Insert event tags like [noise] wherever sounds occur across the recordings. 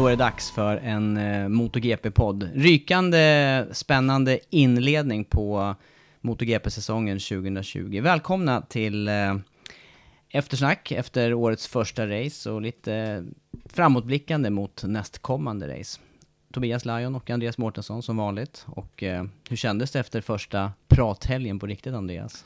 Då är det dags för en eh, MotoGP-podd. Rykande spännande inledning på MotoGP-säsongen 2020. Välkomna till eh, eftersnack efter årets första race och lite framåtblickande mot nästkommande race. Tobias Lajon och Andreas Mårtensson som vanligt. Och eh, hur kändes det efter första prathelgen på riktigt Andreas?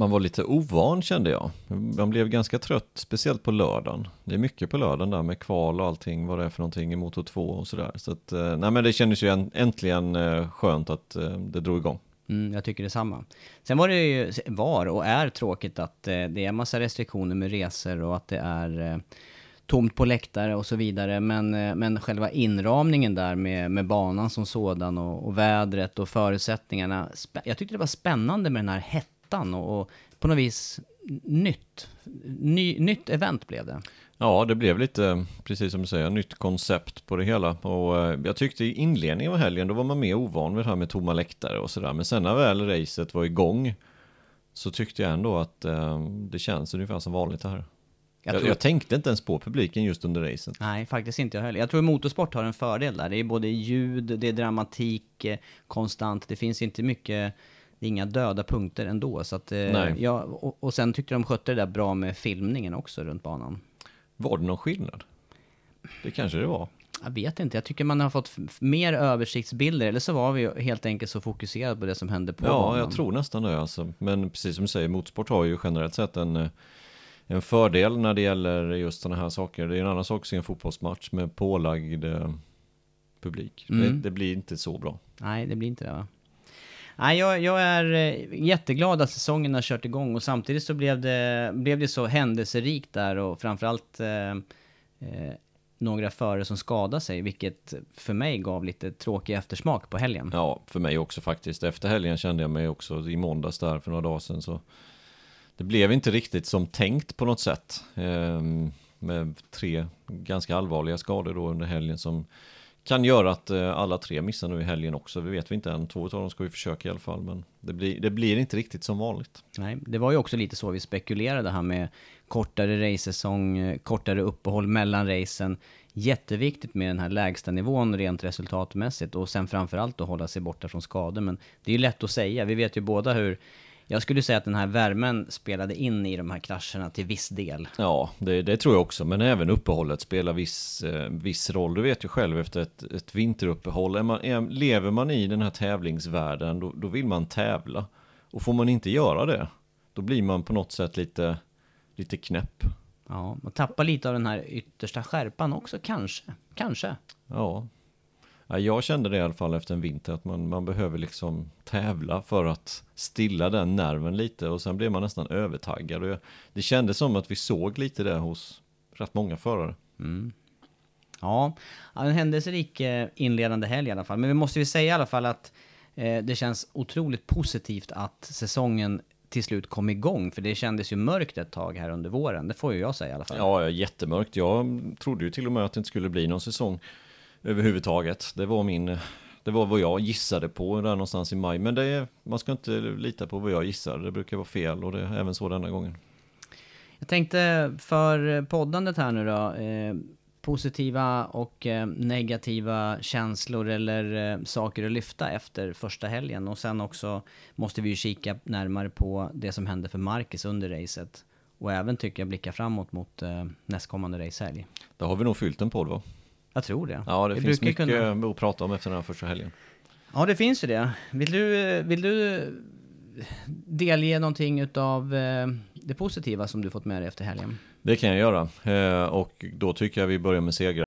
Man var lite ovan kände jag. Man blev ganska trött, speciellt på lördagen. Det är mycket på lördagen där med kval och allting, vad det är för någonting i motor 2 och sådär. Så att, eh, nej men det kändes ju äntligen eh, skönt att eh, det drog igång. Mm, jag tycker detsamma. Sen var det ju, var och är tråkigt att det är en massa restriktioner med resor och att det är tomt på läktare och så vidare. Men, men själva inramningen där med, med banan som sådan och, och vädret och förutsättningarna. Jag tyckte det var spännande med den här hettan ettan och, och på något vis nytt. Ny, nytt event blev det. Ja, det blev lite, precis som du säger, nytt koncept på det hela. Och eh, jag tyckte i inledningen av helgen, då var man mer ovan vid det här med tomma läktare och sådär. Men sen när väl racet var igång så tyckte jag ändå att eh, det känns ungefär som vanligt det här. Jag, jag, jag, tänkte inte ens på publiken just under racet. Nej, faktiskt inte jag heller. Jag tror motorsport har en fördel där. Det är både ljud, det är dramatik eh, konstant. Det finns inte mycket det är inga döda punkter ändå. Så att, eh, ja, och, och, sen tyckte de skötte det där bra med filmningen också runt banan. Var det någon skillnad? Det kanske det var. Jag vet inte, jag tycker man har fått mer översiktsbilder, eller så var vi helt enkelt så fokuserade på det som hände på Ja, banan. jag tror nästan det alltså. Men precis som du säger, motorsport har ju generellt sett en, eh, en fördel när det gäller just sådana här saker. Det är en annan sak att se en fotbollsmatch med pålagd eh, publik. Mm. Det, det, blir inte så bra. Nej, det blir inte det va? Nej, jag, jag, är eh, jätteglad att säsongen har kört igång och samtidigt så blev det, blev det så händelserikt där och framförallt eh, eh, några förare som skadade sig, vilket för mig gav lite tråkig eftersmak på helgen. Ja, för mig också faktiskt. Efter helgen kände jag mig också i måndags där för några dagar sedan så det blev inte riktigt som tänkt på något sätt. Eh, med tre ganska allvarliga skador då under helgen som kan göra att eh, alla tre missar nu i helgen också. Vi vet vi inte än. Två av dem ska vi försöka i alla fall. Men det blir, det blir inte riktigt som vanligt. Nej, det var ju också lite så vi spekulerade här med kortare racesäsong, eh, kortare uppehåll mellan racen. Jätteviktigt med den här lägsta nivån rent resultatmässigt och sen framförallt att hålla sig borta från skador. Men det är ju lätt att säga. Vi vet ju båda hur jag skulle säga att den här värmen spelade in i de här krascherna till viss del. Ja, det, det tror jag också. Men även uppehållet spelar viss, eh, viss roll. Du vet ju själv efter ett, ett vinteruppehåll. Är man, är, lever man i den här tävlingsvärlden, då, då vill man tävla. Och får man inte göra det, då blir man på något sätt lite, lite knäpp. Ja, man tappar lite av den här yttersta skärpan också kanske. Kanske. Ja, Ja, jag kände det i alla fall efter en vinter att man, man behöver liksom tävla för att stilla den nerven lite och sen blev man nästan övertaggad. Jag, det kändes som att vi såg lite det hos rätt många förare. Mm. Ja, en händelserik eh, inledande helg i alla fall. Men vi måste ju säga i alla fall att eh, det känns otroligt positivt att säsongen till slut kom igång. För det kändes ju mörkt ett tag här under våren. Det får ju jag säga i alla fall. Ja, jättemörkt. Jag trodde ju till och med att det inte skulle bli någon säsong överhuvudtaget. Det var min, det var vad jag gissade på där någonstans i maj. Men det är, man ska inte lita på vad jag gissar. Det brukar vara fel och det är även så denna gången. Jag tänkte för poddandet här nu då. Eh, positiva och eh, negativa känslor eller eh, saker att lyfta efter första helgen. Och sen också måste vi ju kika närmare på det som hände för Marcus under racet. Och även tycker jag blicka framåt mot eh, nästkommande racehelg. Där har vi nog fyllt en podd va? Jag tror det. Ja, det Vi finns mycket kunna... att prata om efter den här första helgen. Ja, det finns ju det. Vill du, vill du delge någonting av eh, det positiva som du fått med dig efter helgen? Det kan jag göra. Eh, och då tycker jag vi börjar med segrar.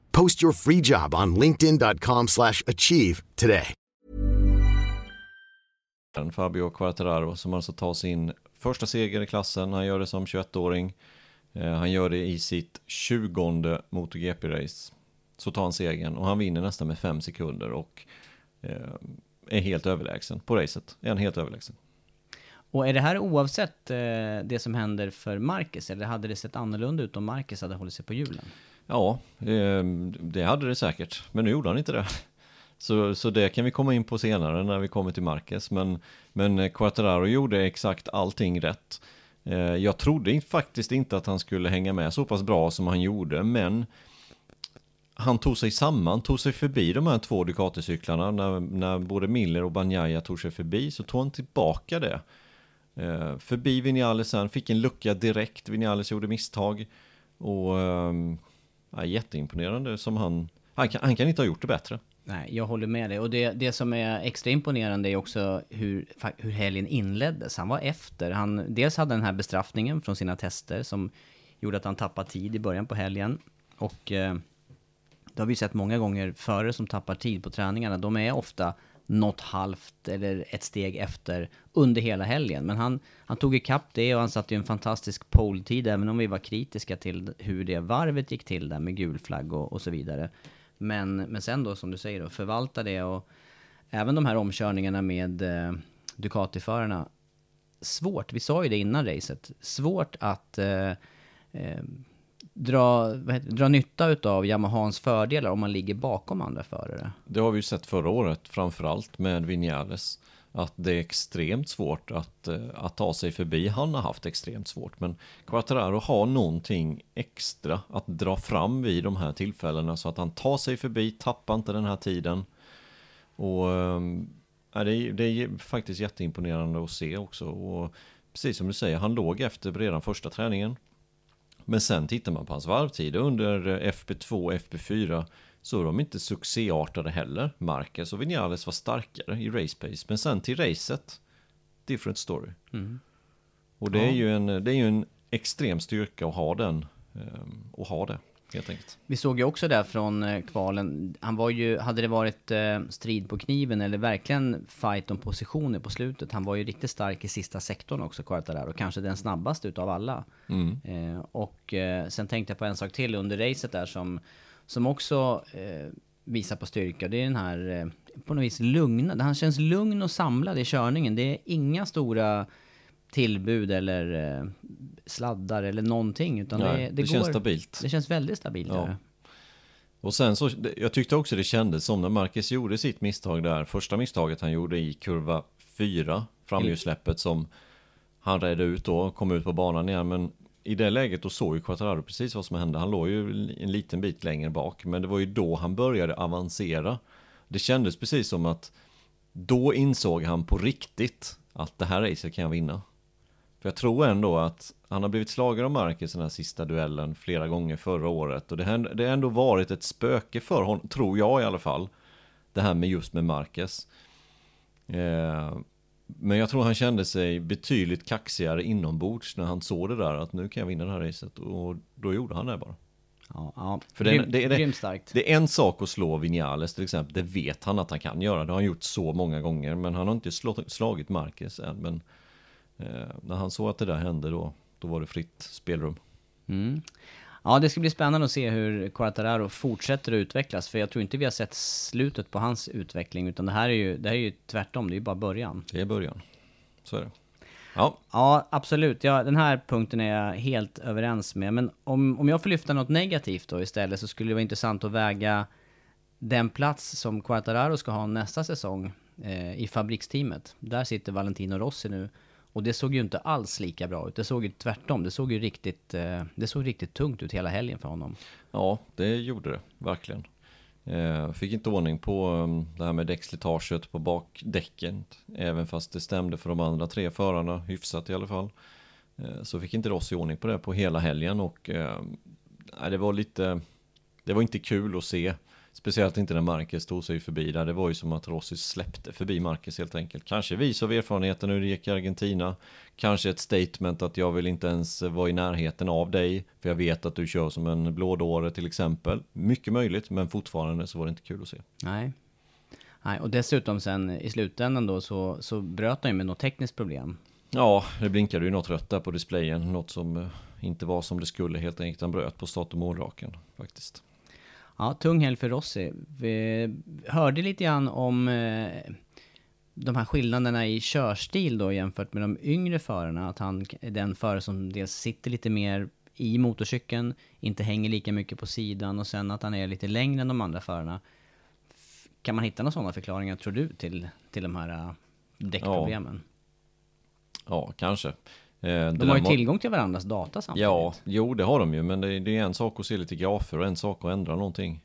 Post your free job on linkedin.com/achieve slash achieve today. Fabio Quartararo som alltså tar sin första seger i klassen. Han gör det som 21-åring. Eh, Han gör det i sitt 20 MotoGP-race. Så tar han segern och han vinner nästan med 5 sekunder och eh, är helt överlägsen på racet. Är han helt överlägsen. Och är det här oavsett eh, det som händer för Marcus, eller hade det sett annorlunda ut om Marcus hade hållit sig på hjulen? Ja, ehm, det hade det säkert. Men nu gjorde han inte det. [laughs] Så, så det kan vi komma in på senare när vi kommer till Marquez. Men, men eh, Quattararo gjorde exakt allting rätt. Eh, jag trodde faktiskt inte att han skulle hänga med så pass bra som han gjorde, men han tog sig samman, tog sig förbi de här två Ducati-cyklarna. När, när både Miller och Banjaya tog sig förbi så tog han tillbaka det. Eh, förbi Vinales sen, fick en lucka direkt. Vinales gjorde misstag. Och ehm, ja, jätteimponerande som han... Han kan, han kan inte ha gjort det bättre. Nej, jag håller med dig. Och det, det som är extra imponerande är också hur, hur helgen inleddes. Han var efter. Han, dels hade den här bestraffningen från sina tester som gjorde att han tappade tid i början på helgen. Och eh, det har vi sett många gånger förare som tappar tid på träningarna. De är ofta något halvt eller ett steg efter under hela helgen. Men han, han tog ikapp det och han satte ju en fantastisk pole-tid, även om vi var kritiska till hur det varvet gick till där med gul flagg och, och så vidare. Men, men sen då, som du säger, då, förvalta det och även de här omkörningarna med eh, Ducati-förarna. Svårt, vi sa ju det innan racet, svårt att eh, eh, dra, vad heter, dra nytta utav Yamahans fördelar om man ligger bakom andra förare. Det har vi ju sett förra året, framförallt med Vinales. Att det är extremt svårt att, eh, att ta sig förbi. Han har haft extremt svårt. Men Quattararo har någonting extra att dra fram vid de här tillfällena. Så att han tar sig förbi, tappar inte den här tiden. Och äh, det, är, det är faktiskt jätteimponerande att se också. Och precis som du säger, han låg efter redan första träningen. Men sen tittar man på hans varvtider under eh, FP2 och FP4 så är de inte succéartade heller. Marquez och Vinales var starkare i race pace, men sen till racet, different story. Och det är, ju en, det är ju en extrem styrka att ha den, ehm, och ha det, helt enkelt. Vi såg ju också där från eh, kvalen, han var ju, hade det varit eh, strid på kniven eller verkligen fight om positioner på slutet, han var ju riktigt stark i sista sektorn också, Quartararo, kanske den snabbaste utav alla. Eh, och sen tänkte jag på en sak till under racet där som, som också visar på styrka, det är den här på något vis lugna, han känns lugn och samlad i körningen, det är inga stora tillbud eller eh, sladdar eller någonting, utan Nej, det, det känns stabilt. Det känns väldigt stabilt. Ja. det. Och sen så, jag tyckte också det kändes som när Marcus gjorde sitt misstag där, första misstaget han gjorde i kurva 4, framhjulssläppet som han redde ut då, kom ut på banan igen, men i det läget då såg ju Quattararo precis vad som hände. Han låg ju en liten bit längre bak, men det var ju då han började avancera. Det kändes precis som att då insåg han på riktigt att det här racet kan jag vinna. För jag tror ändå att han har blivit slagen av Marcus i den här sista duellen flera gånger förra året. Och det har, det har ändå varit ett spöke för honom, tror jag i alla fall. Det här med just med Marcus. Eh, men jag tror han kände sig betydligt kaxigare inombords när han såg det där att nu kan jag vinna det här racet. Och då gjorde han det bara. Ja, ja. För Grym, det är det- grymt starkt. Det är en sak att slå Vinales till exempel, det vet han att han kan göra. Det har han gjort så många gånger, men han har inte slå, slagit Marcus än. Men eh, när han såg att det där hände då, då var det fritt spelrum. Mm. Ja, det ska bli spännande att se hur Quartararo fortsätter att utvecklas, för jag tror inte vi har sett slutet på hans utveckling, utan det här är ju, det här är ju tvärtom, det är ju bara början. Det är början. Så är det. Ja, Ja, absolut. Ja, den här punkten är jag helt överens med. Men om, om jag får lyfta något negativt då istället så skulle det vara intressant att väga den plats som Quartararo ska ha nästa säsong eh, i fabriksteamet. Där sitter Valentino Rossi nu. Och det såg ju inte alls lika bra ut. Det såg ju tvärtom. Det såg ju riktigt, eh, det såg riktigt tungt ut hela helgen för honom. ja det gjorde det verkligen. Eh, fick inte ordning på mm, det här med däckslitaget på bakdäcken. Även fast det stämde för de andra tre förarna, hyfsat i alla fall. Eh, så fick inte Rossi ordning på det på hela helgen och nej, det var lite, det var inte kul att se. Speciellt inte när Marquez tog sig förbi där. Det var ju som att Rossi släppte förbi Marquez helt enkelt. Kanske vis av erfarenheten hur det gick i Argentina. Kanske ett statement att jag vill inte ens vara i närheten av dig. För jag vet att du kör som en blådåre till exempel. Mycket möjligt, men fortfarande så var det inte kul att se. Nej. Nej, och dessutom sen i slutändan då så, så bröt han ju med något tekniskt problem. Ja, det blinkade ju något rött där på displayen. Något som eh, inte var som det skulle helt enkelt. Han bröt på start och målraken faktiskt. Ja, tung helg för Rossi. Vi hörde lite grann om eh, de här skillnaderna i körstil då jämfört med de yngre förarna. Att han är den förare som dels sitter lite mer i motorcykeln, inte hänger lika mycket på sidan och sen att han är lite längre än de andra förarna. Kan man hitta några sådana förklaringar tror du till, till de här eh, däckproblemen? Ja, kanske. Eh, De har ju tillgång till varandras data samtidigt. Ja, jo det har de ju, men det, det är en sak att se lite grafer och en sak att ändra någonting.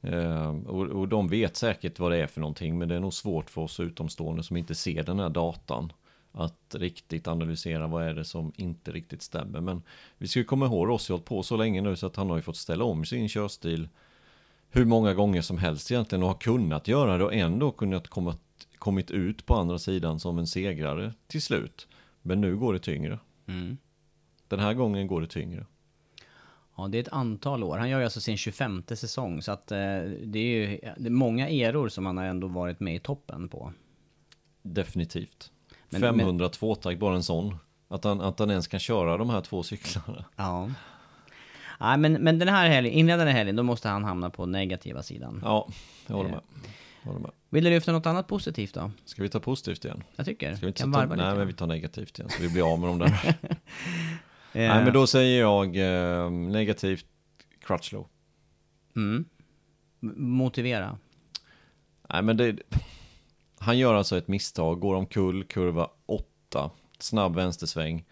Eh, och, och de vet säkert vad det är för någonting, men det är nog svårt för oss utomstående som inte ser den här datan att riktigt analysera vad är det som inte riktigt stämmer. Men vi ska ju komma ihåg, Rossi har hållit på så länge nu så att han har ju fått ställa om sin körstil hur många gånger som helst egentligen och har kunnat göra det och ändå kunnat komma, kommit ut på andra sidan som en segrare till slut. Men nu går det tyngre. Mm. Den här gången går det tyngre. Ja, det är ett antal år. Han gör ju alltså sin 25 säsong, så att eh, det är ju det är många eror som han har ändå varit med i toppen på. Definitivt. Men- 500 tvåtakt, bara en sån. Att han, att han ens kan köra de här två cyklarna. Ja. Nej, men, men den här helgen, inledande helgen, då måste han hamna på negativa sidan. Ja, jag håller med. Jag håller med. Vill du lyfta något annat positivt då? Ska vi ta positivt igen? Jag tycker. Ska vi inte kan varva nej, lite. men vi tar negativt igen så vi blir av med dem där. [laughs] [laughs] Nej, men då säger jag eh, negativt Crutchlow. mm. Motivera. Nej, men det... [laughs] Han gör alltså ett misstag, går omkull, kurva 8, snabb vänstersväng.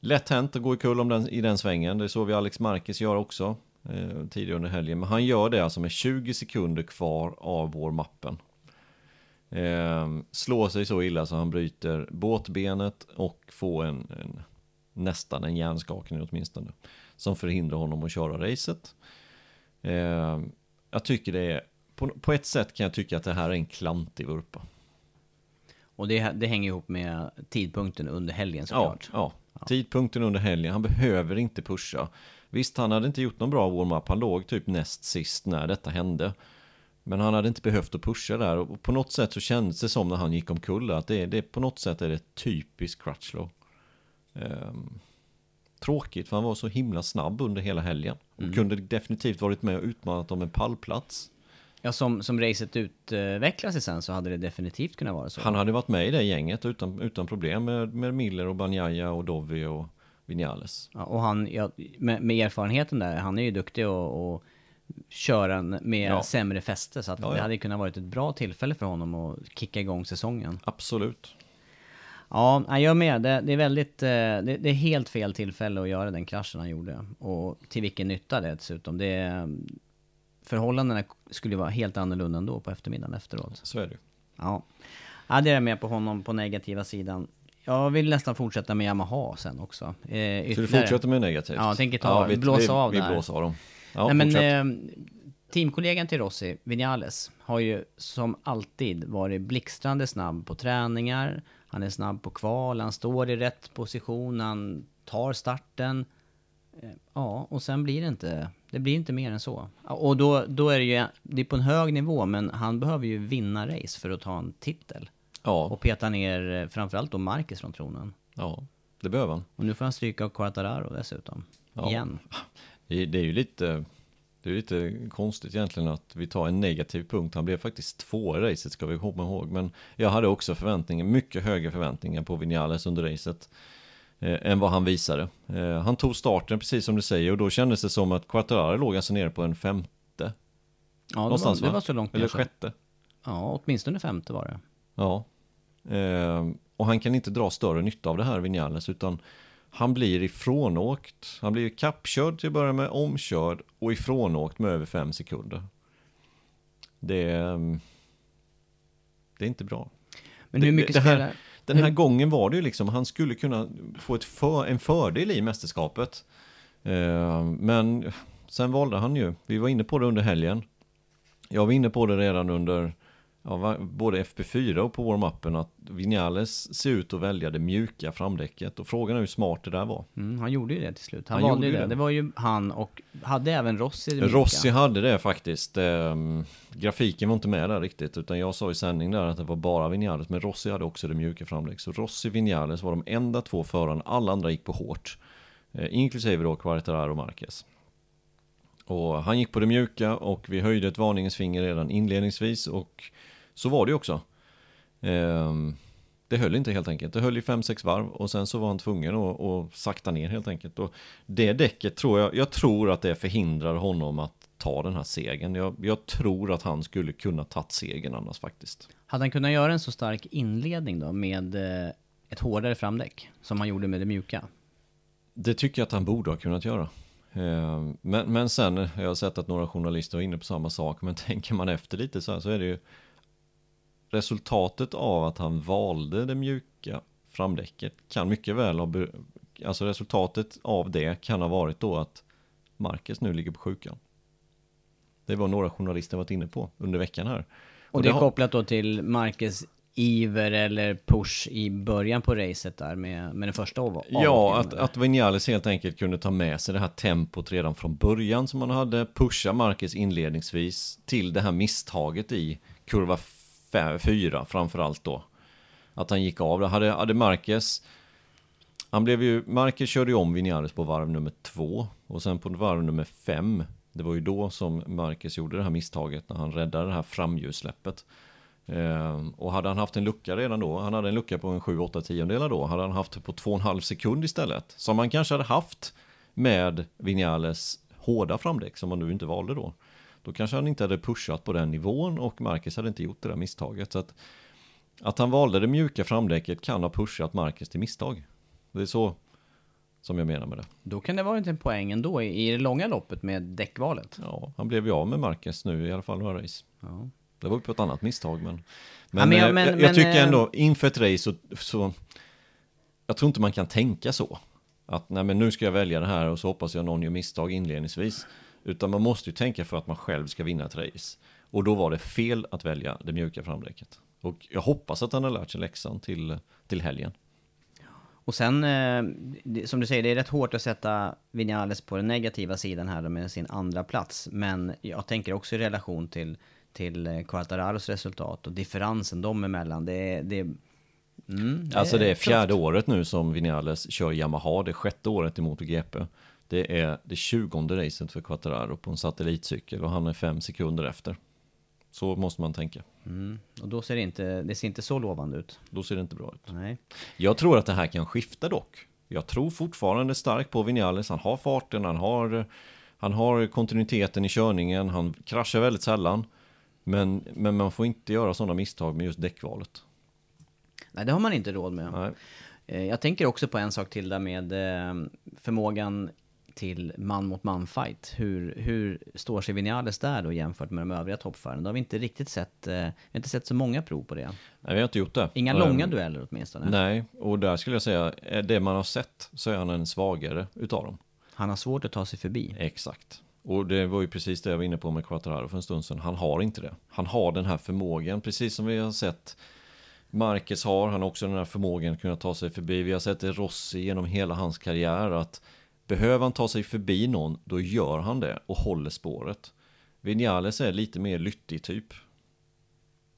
Lätt hänt att gå i kull om den, i den svängen, det såg vi Alex Marquez göra också eh, tidigare under helgen. Men han gör det alltså med 20 sekunder kvar av vår mappen. Eh, slår sig så illa så han bryter båtbenet och får en, en nästan en hjärnskakning åtminstone. Som förhindrar honom att köra racet. Eh, jag tycker det är, på, på ett sätt kan jag tycka att det här är en klantig vurpa. Och det, det hänger ihop med tidpunkten under helgen Ja, såklart. ja. Tidpunkten under helgen, han behöver inte pusha. Visst, han hade inte gjort någon bra warm-up, han låg typ näst sist när detta hände. Men han hade inte behövt att pusha där och på något sätt så kändes det som när han gick omkull att det, det på något sätt är det typiskt Crutchlow. Ehm, tråkigt för han var så himla snabb under hela helgen. Och kunde definitivt varit med och utmanat om en pallplats. Ja, som, som racet utvecklas sig sen så hade det definitivt kunnat vara så. Han hade varit med i det gänget utan, utan problem med, med Miller och Banjaya och Dovi och Vinales. Ja, och han, ja, med, med erfarenheten där, han är ju duktig att att köra med Ja. sämre fäste. Så att Ja, det hade kunnat varit ett bra tillfälle för honom att kicka igång säsongen. Absolut. Ja, jag med. Det, det är väldigt, eh, det, det är helt fel tillfälle att göra den kraschen han gjorde. Och till vilken nytta det dessutom. Det, förhållandena skulle vara helt annorlunda ändå på eftermiddagen efteråt. Så är det. Ja, ja det är jag med på honom på negativa sidan. Jag vill nästan fortsätta med Yamaha sen också. Eh, Så du fortsätter med negativt? Ja, jag tänker ta- vi, blåsa vi, av Vi där. blåser av dem. Ja, Nej, men eh, teamkollegan till Rossi, Vinales, har ju som alltid varit blixtrande snabb på träningar. Han är snabb på kval, han står i rätt position, han tar starten. Eh, Ja, och sen blir det inte, det blir inte mer än så. Ja, Och då, då är det ju, det är på en hög nivå, men han behöver ju vinna race för att ta en titel. Ja, Och peta ner eh, framförallt då Marcus från tronen. ja, det behöver han. Och nu får han stryka av Quartararo dessutom. Ja. Igen. [laughs] Det, är ju lite... Det är lite konstigt egentligen att vi tar en negativ punkt. Han blev faktiskt två i racet ska vi komma ihåg. Men jag hade också förväntningar, mycket högre förväntningar på Vinales under racet. Eh, än vad han visade. Eh, han tog starten precis som du säger och då kändes det som att Quattararo låg alltså nere på en femte. Ja, det var, det va? var så långt Eller sjätte. Ja, åtminstone femte var det. Ja. Eh, och han kan inte dra större nytta av det här Vinales utan han blir ifrånåkt. Han blir kappkörd till att börja med, omkörd och ifrånåkt med över fem sekunder. Det är, mm, det är inte bra. Men Det- hur mycket det här- spelar... Den här gången var det ju liksom, han skulle kunna få ett för, en fördel i mästerskapet. Eh, men sen valde han ju, vi var inne på det under helgen. Jag var inne på det redan under ja, både FP4 och på warm-upen att Vinales ser ut att välja det mjuka framdäcket och frågan är hur smart det där var. Mm, han gjorde ju det till slut. Han, Han valde ju det. det. Det var ju han och hade även Rossi det Rossi mjuka. hade det faktiskt. Ehm, grafiken var inte med där riktigt utan jag sa i sändning där att det var bara Vinales men Rossi hade också det mjuka framdäck. Så Rossi och Vinales var de enda två förarna, alla andra gick på hårt. Eh, inklusive då Quartararo och Marquez. Och han gick på det mjuka och vi höjde ett varningens finger redan inledningsvis och så var det ju också. Ehm, det höll inte helt enkelt. Det höll i 5-6 varv och sen så var han tvungen att, att sakta ner helt enkelt. Och det däcket tror jag, jag tror att det förhindrar honom att ta den här segern. Jag, jag tror att han skulle kunna tagit segern annars faktiskt. Hade han kunnat göra en så stark inledning då med eh, ett hårdare framdäck som han gjorde med det mjuka? Det tycker jag att han borde ha kunnat göra. Ehm, Men, men sen, jag har sett att några journalister var inne på samma sak, men [laughs] tänker man efter lite så här så är det ju resultatet av att han valde det mjuka framdäcket kan mycket väl ha, alltså resultatet av det kan ha varit då att Marcus nu ligger på sjukan. Det var några journalister varit inne på under veckan här. Och det är har- kopplat då till Marcus iver eller push i början på racet där med, med den första av Ja, att, att Vinales helt enkelt kunde ta med sig det här tempot redan från början som han hade, pusha Marcus inledningsvis till det här misstaget i kurva fyra framförallt då. Att han gick av det. Hade, hade Marquez... han blev ju, Marquez körde ju om Vinales på varv nummer två och sen på varv nummer fem, det var ju då som Marquez gjorde det här misstaget när han räddade det här framhjulssläppet. Eh, och hade han haft en lucka redan då, han hade en lucka på en 7-8 tiondelar då, hade han haft det på 2,5 sekund istället. Som han kanske hade haft med Vinales hårda framdäck som han nu inte valde då. Då kanske han inte hade pushat på den nivån och Marcus hade inte gjort det där misstaget. Så att, att han valde det mjuka framdäcket kan ha pushat Marcus till misstag. Det är så som jag menar med det. Då kan det vara en poäng ändå i, det långa loppet med däckvalet. Ja, han blev ju av med Marcus nu i alla fall några race. Ja. Det var ju på ett annat misstag men... Ja, men jag- eh, men- jag, men, jag tycker eh, ändå, inför ett race så, så... Jag tror inte man kan tänka så. Att nej men nu ska jag välja det här och så hoppas jag någon gör misstag inledningsvis. Utan man måste ju tänka för att man själv ska vinna ett race. Och då var det fel att välja det mjuka framdäcket. Och jag hoppas att han har lärt sig läxan till, till helgen. Och sen, eh, det- som du säger, det är rätt hårt att sätta Vinales på den negativa sidan här med sin andra plats. Men jag tänker också i relation till, till eh, Quartararos resultat och differensen dem emellan. Det, det, mm, Alltså det är tufft. fjärde året nu som Vinales kör Yamaha, det är sjätte året i MotoGP. Det är det tjugonde racet för Quattararo på en satellitcykel och han är fem sekunder efter. Så måste man tänka. Mm. Och då ser det inte, det ser inte så lovande ut. Då ser det inte bra ut. Nej. Jag tror att det här kan skifta dock. Jag tror fortfarande starkt på Vinales. Han har farten, han har, han har kontinuiteten i körningen, han kraschar väldigt sällan. Men, men man får inte göra sådana misstag med just däckvalet. Nej, det har man inte råd med. Nej. Eh, Jag tänker också på en sak till där med eh, förmågan till man mot man fight. Hur, hur står sig Vinales där då jämfört med de övriga toppförarna? Då har vi inte riktigt sett, eh, vi har inte sett så många prov på det. Nej, vi har inte gjort det. Inga Ehm, långa dueller åtminstone. Nej, och där skulle jag säga, är det man har sett så är han en svagare utav dem. Han har svårt att ta sig förbi. Exakt. Och det var ju precis det jag var inne på med Quattararo för en stund sedan. Han har inte det. Han har den här förmågan, precis som vi har sett Marquez har. Han har också den här förmågan att kunna ta sig förbi. Vi har sett det Rossi genom hela hans karriär att behöver han ta sig förbi någon, då gör han det och håller spåret. Vinales är lite mer lyttig typ.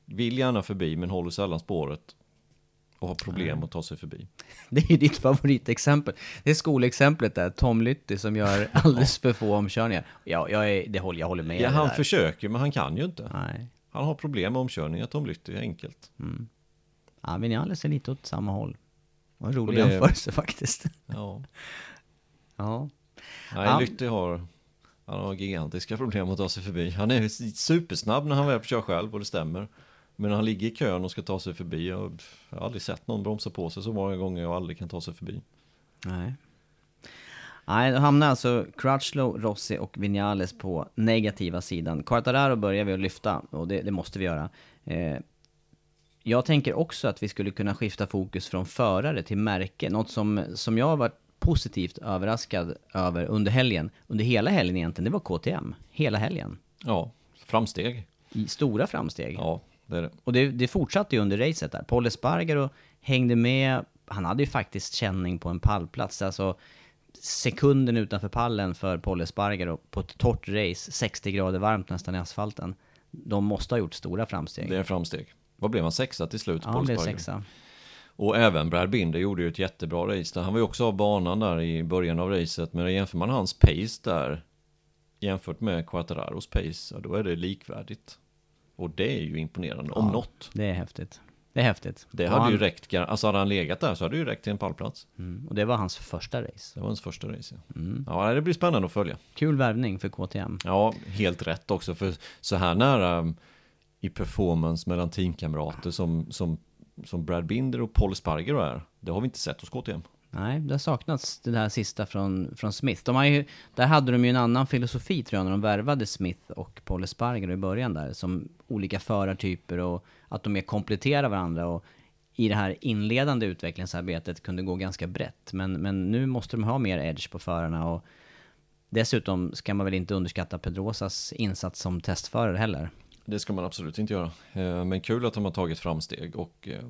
Vill gärna förbi men håller sällan spåret. och har problem att ta sig förbi. [laughs] Det är ju ditt favoritexempel. Det är skolexemplet där, Tom Lytty som gör [laughs] alldeles för få omkörningar. Ja, jag, är, det håller, jag håller med Ja, han där. försöker men han kan ju inte. Nej. Han har problem med omkörningar, Tom Lytty, enkelt. Ja, Vinales är lite åt samma håll. Var en rolig det- jämförelse faktiskt. Ja. [laughs] Ja. Nej, Ja. Lytty har, han har gigantiska problem att ta sig förbi. Han är supersnabb när han väl kör själv och det stämmer. Men när han ligger i kön och ska ta sig förbi, jag har aldrig sett någon bromsa på sig så många gånger och aldrig kan ta sig förbi. Nej. Nej, då hamnar alltså Crutchlow, Rossi och Vinales på negativa sidan. Quartararo börjar vi att lyfta och det, det måste vi göra. Eh, jag tänker också att vi skulle kunna skifta fokus från förare till märke. Något som, som jag har varit positivt överraskad över under helgen. Under hela helgen egentligen, det var KTM. Hela helgen. Ja, framsteg. I stora framsteg. Ja, det är det. Och det, det fortsatte ju under racet där. Paul Espargaro hängde med. Han hade ju faktiskt känning på en pallplats. Alltså sekunden utanför pallen för Paul Espargaro på ett torrt race, 60 grader varmt nästan i asfalten. De måste ha gjort stora framsteg. Det är framsteg. Vad blev han? Sexa till slut? ja, han blev sexa. Och även Brad Binder gjorde ju ett jättebra race där. Han var ju också av banan där i början av racet. Men jämför man hans pace där jämfört med Quattararos pace, ja, då är det likvärdigt. Och det är ju imponerande, om Ja. något. Det är häftigt. Det är häftigt. Det hade han, ju räckt, alltså hade han legat där så hade det ju räckt till en pallplats. Mm, och det var hans första race. Det var hans första race. Ja, Mm. ja det blir spännande att följa. Kul värvning för KTM. Ja, helt rätt också, för så här nära i performance mellan teamkamrater som, som, som Brad Binder och Paul Sparger är, det har vi inte sett hos KTM. Nej, det har saknats det här sista från, från Smith. De har ju, där hade de ju en annan filosofi tror jag när de värvade Smith och Paul Sparger i början där. Som olika förartyper och att de mer kompletterar varandra. Och i det här inledande utvecklingsarbetet kunde gå ganska brett. Men, men nu måste de ha mer edge på förarna. Och dessutom ska man väl inte underskatta Pedrosas insats som testförare heller. Det ska man absolut inte göra. Eh, Men kul att de har tagit framsteg och eh,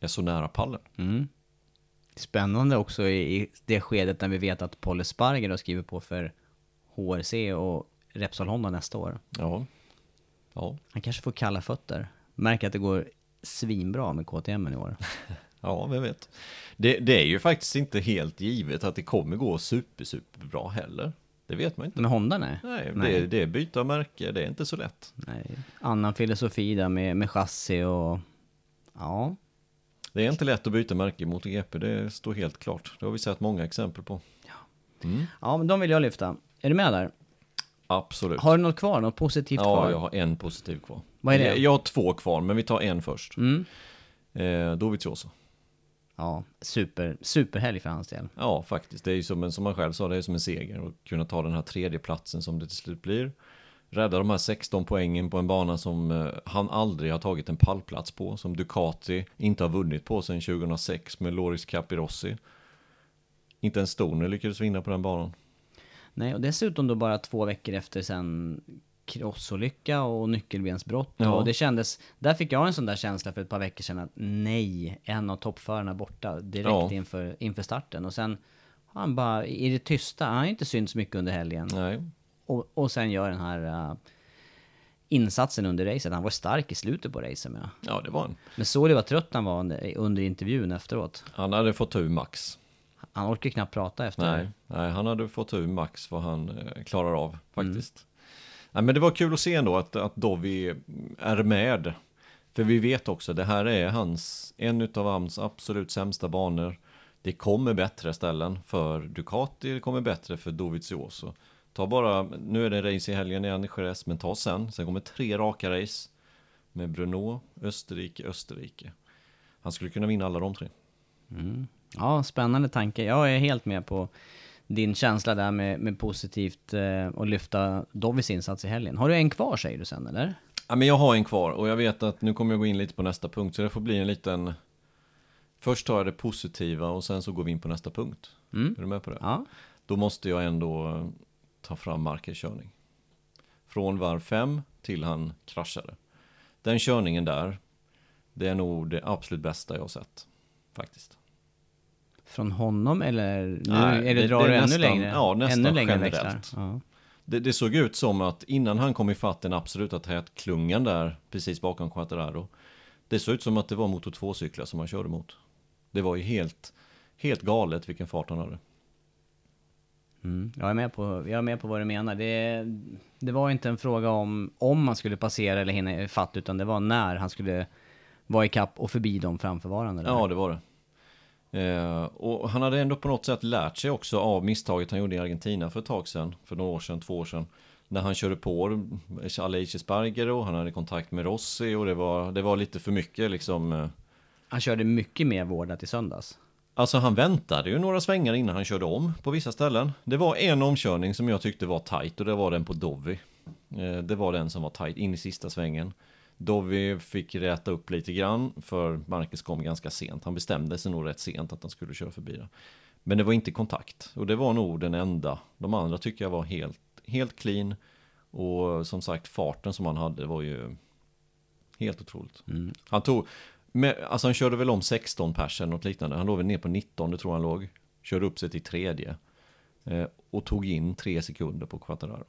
är så nära pallen. Mm. Spännande också i, det skedet när vi vet att Paul Espargaro har skrivit på för HRC och Repsol Honda nästa år. Ja. Ja, Han kanske får kalla fötter. Märker att det går svinbra med KTM i år. [laughs] ja vem vet. Det, det är ju faktiskt inte helt givet att det kommer gå super, super bra heller. Det vet man inte. Med Honda nej. Nej, Nej. Det, det är byte av märke, det är inte så lätt. nej. Annan filosofi där med, med chassi och... Ja. Det är inte lätt att byta märke i MotoGP, det står helt klart. Det har vi sett många exempel på. Ja, men de vill jag lyfta. Är du med där? Absolut. Har du något kvar? Något positivt ja, kvar? jag har en positiv kvar. Vad är det? Jag, jag har två kvar, men vi tar en först. Mm. Eh, Dovizioso. Ja, super, superhelg för hans del. Ja, faktiskt. Det är ju som, en, som man själv sa, det är som en seger. att kunna ta den här tredje platsen som det till slut blir. Rädda de här 16 poängen på en bana som eh, han aldrig har tagit en pallplats på. Som Ducati inte har vunnit på sedan 2006 med Loris Capirossi. Inte en Stoner lyckades vinna på den banan. Nej, och dessutom då bara två veckor efter sen krossolycka och nyckelbensbrott. Ja. Och det kändes, där fick jag en sån där känsla för ett par veckor sedan att nej, en av toppförarna borta direkt Ja. inför, inför starten. Och sen har han bara i det tysta, han har inte synts mycket under helgen. Nej, Och, och sen gör den här uh, insatsen under racet. Han var stark i slutet på racet med. ja det var han. Men såg du vad trött han var under, intervjun efteråt? Han hade fått tur max. Han orkar knappt prata efter Nej, nej, han hade fått tur max vad han eh, klarar av faktiskt ja, men det var kul att se ändå att, att Dovi är med. För vi vet också, det här är hans, en av hans absolut sämsta banor. Det kommer bättre ställen för Ducati, det kommer bättre för Dovizioso. Ta bara, nu är det race i helgen igen i Jerez, men ta sen. Sen kommer tre raka race med Bruno, Österrike, Österrike. Han skulle kunna vinna alla de tre. Mm. Ja, spännande tanke. Jag är helt med på din känsla där med, med positivt eh, att lyfta Dovis insats i helgen. Har du en kvar säger du sen eller? Ja, men jag har en kvar och jag vet att nu kommer jag gå in lite på nästa punkt så det får bli en liten Först tar jag det positiva och sen så går vi in på nästa punkt. Mm. Är du med på det? Ja. Då måste jag ändå eh, ta fram Marquez körning. Från varv 5 till han kraschade. Den körningen där, det är nog det absolut bästa jag har sett. Faktiskt. Från honom eller nu, Nej, eller det- drar det du ännu nästan- längre? ja, nästan ännu längre generellt. Ja. Det, det såg ut som att innan han kom ifatt den absoluta tätklungan där precis bakom Quattararo Det såg ut som att det var motor 2-cyklar som han körde mot. Det var ju helt, helt galet vilken fart han hade. Mm, jag, är med på, jag är med på vad du menar. Det, det var inte en fråga om om man skulle passera eller hinna ifatt, utan det var när han skulle vara ikapp och förbi de framförvarande. Där. Ja, det var det. Eh, och han hade ändå på något sätt lärt sig också av misstaget han gjorde i Argentina för ett tag sedan, för några år sedan, två år sedan. När han körde på Aleix Spargero, han hade kontakt med Rossi och det var, det var lite för mycket liksom. Eh. Han körde mycket mer vårdat i söndags. Alltså han väntade ju några svängar innan han körde om på vissa ställen. Det var en omkörning som jag tyckte var tight och det var den på Dovi. Eh, det var den som var tight in i sista svängen. Dovi fick räta upp lite grann för Marcus kom ganska sent. Han bestämde sig nog rätt sent att han skulle köra förbi det. Men det var inte kontakt och det var nog den enda. De andra tycker jag var helt, helt clean. Och som sagt farten som han hade var ju helt otroligt. Mm. Han tog, med, alltså han körde väl om 16 pers eller något liknande. Han låg väl ner på 19, det tror han låg. Körde upp sig till tredje. Eh, och tog in tre sekunder på Quattararo.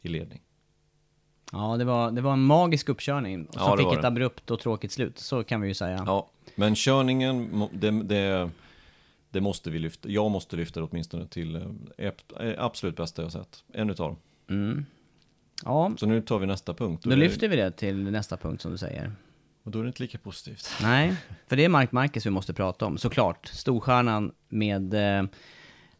I ledning. Ja, det var, det var en magisk uppkörning. Som ja, fick ett abrupt och tråkigt slut, så kan vi ju säga. Ja, men körningen, det, det, det måste vi lyfta. Jag måste lyfta det åtminstone till eh, absolut bästa jag sett. En utav dem. Mm. Ja. Så nu tar vi nästa punkt. Då, då lyfter vi det till nästa punkt som du säger. Och då är det inte lika positivt. Nej, [laughs] för det är Mark Marquez vi måste prata om, såklart. Storstjärnan med eh,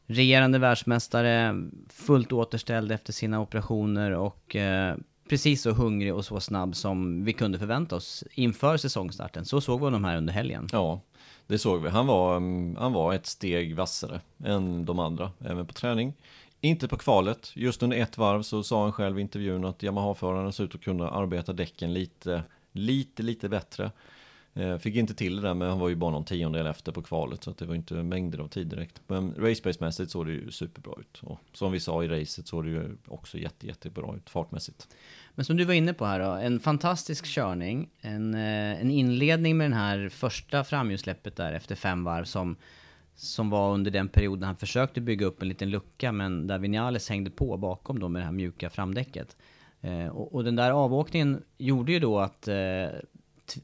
regerande världsmästare, fullt återställd efter sina operationer och eh, precis så hungrig och så snabb som vi kunde förvänta oss inför säsongstarten. Så såg vi honom här under helgen. Ja, det såg vi. Han var, mm, han var ett steg vassare än de andra, även på träning. Inte på kvalet. Just under ett varv så sa han själv i intervjun att Yamaha-förarna ser ut att kunna arbeta däcken lite lite, lite bättre. Eh, fick inte till det där, men han var ju bara någon tiondel efter på kvalet, så att det var inte mängder av tid direkt. Men racepace-mässigt såg det ju superbra ut. Och som vi sa i racet såg det ju också jätte, jättebra ut fartmässigt. Men som du var inne på här då, en fantastisk körning, en, eh, en inledning med den här första framhjulsläppet där efter fem varv som, som var under den perioden han försökte bygga upp en liten lucka, men där Vinales hängde på bakom då med det här mjuka framdäcket. Eh, och, och, den där avåkningen gjorde ju då att eh,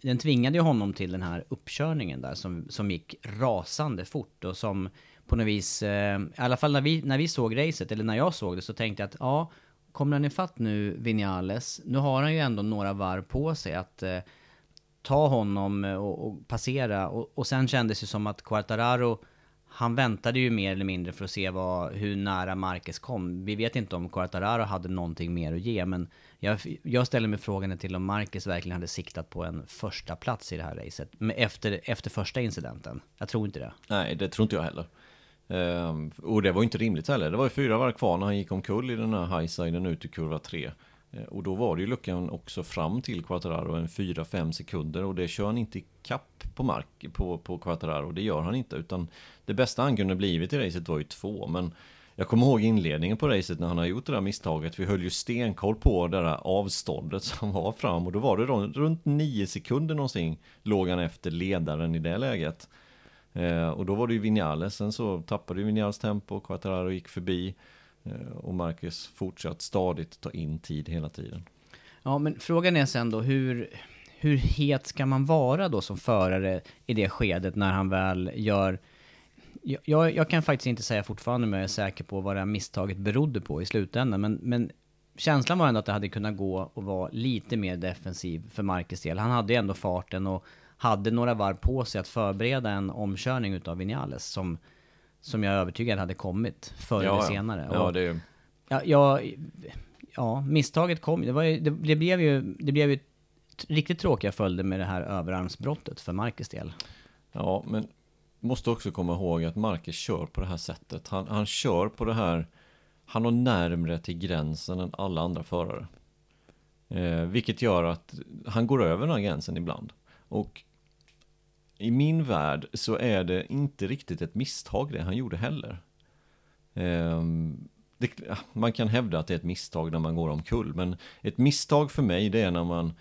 den tvingade ju honom till den här uppkörningen där som, som gick rasande fort och som på något vis, eh, i alla fall när vi, när vi såg racet, eller när jag såg det, så tänkte jag att ja, kommer han ifatt nu Vinales, nu har han ju ändå några varv på sig att eh, ta honom eh, och, och passera och, och sen kändes det som att Quartararo han väntade ju mer eller mindre för att se vad, hur nära Marquez kom. Vi vet inte om Quartararo hade någonting mer att ge, men jag, jag ställer mig frågan till om Marquez verkligen hade siktat på en första plats i det här racet, efter, efter första incidenten. Jag tror inte det. Nej, det tror inte jag heller. Um, och det var inte rimligt heller. Det var ju fyra varv kvar när han gick omkull i den här highsiden ut i kurva 3. Eh, och då var det ju luckan också fram till Quattararo en 4-5 sekunder och det kör han inte kapp på mark på, på Quattararo. Det gör han inte utan det bästa han kunde blivit i racet var ju två men jag kommer ihåg inledningen på racet när han har gjort det där misstaget. Vi höll ju stenkoll på det där avståndet som var fram och då var det då, runt 9 sekunder någonting låg han efter ledaren i det läget. Eh, och då var det ju Vinales, sen så tappade ju Vinales tempo, Quattararo gick förbi. Eh, och Marcus fortsatt stadigt ta in tid hela tiden. Ja, men frågan är sen då hur, hur het ska man vara då som förare i det skedet när han väl gör... Jag, jag kan faktiskt inte säga fortfarande, men jag är säker på vad det här misstaget berodde på i slutändan. Men, men känslan var ändå att det hade kunnat gå och vara lite mer defensiv för Marcus del. Han hade ju ändå farten och hade några varv på sig att förbereda en omkörning utav Vinales som som jag är övertygad hade kommit förr ja, eller senare. Ja, det... ja, ja, ja, misstaget kom det, var ju, det, det, blev ju, det blev ju riktigt tråkiga följder med det här överarmsbrottet för Marcus del. Ja, men måste också komma ihåg att Marcus kör på det här sättet. Han, han kör på det här, han har närmre till gränsen än alla andra förare. Eh, vilket gör att han går över den här gränsen ibland. Och i min värld så är det inte riktigt ett misstag det han gjorde heller. Ehm, det, man kan hävda att det är ett misstag när man går omkull, men ett misstag för mig det är när man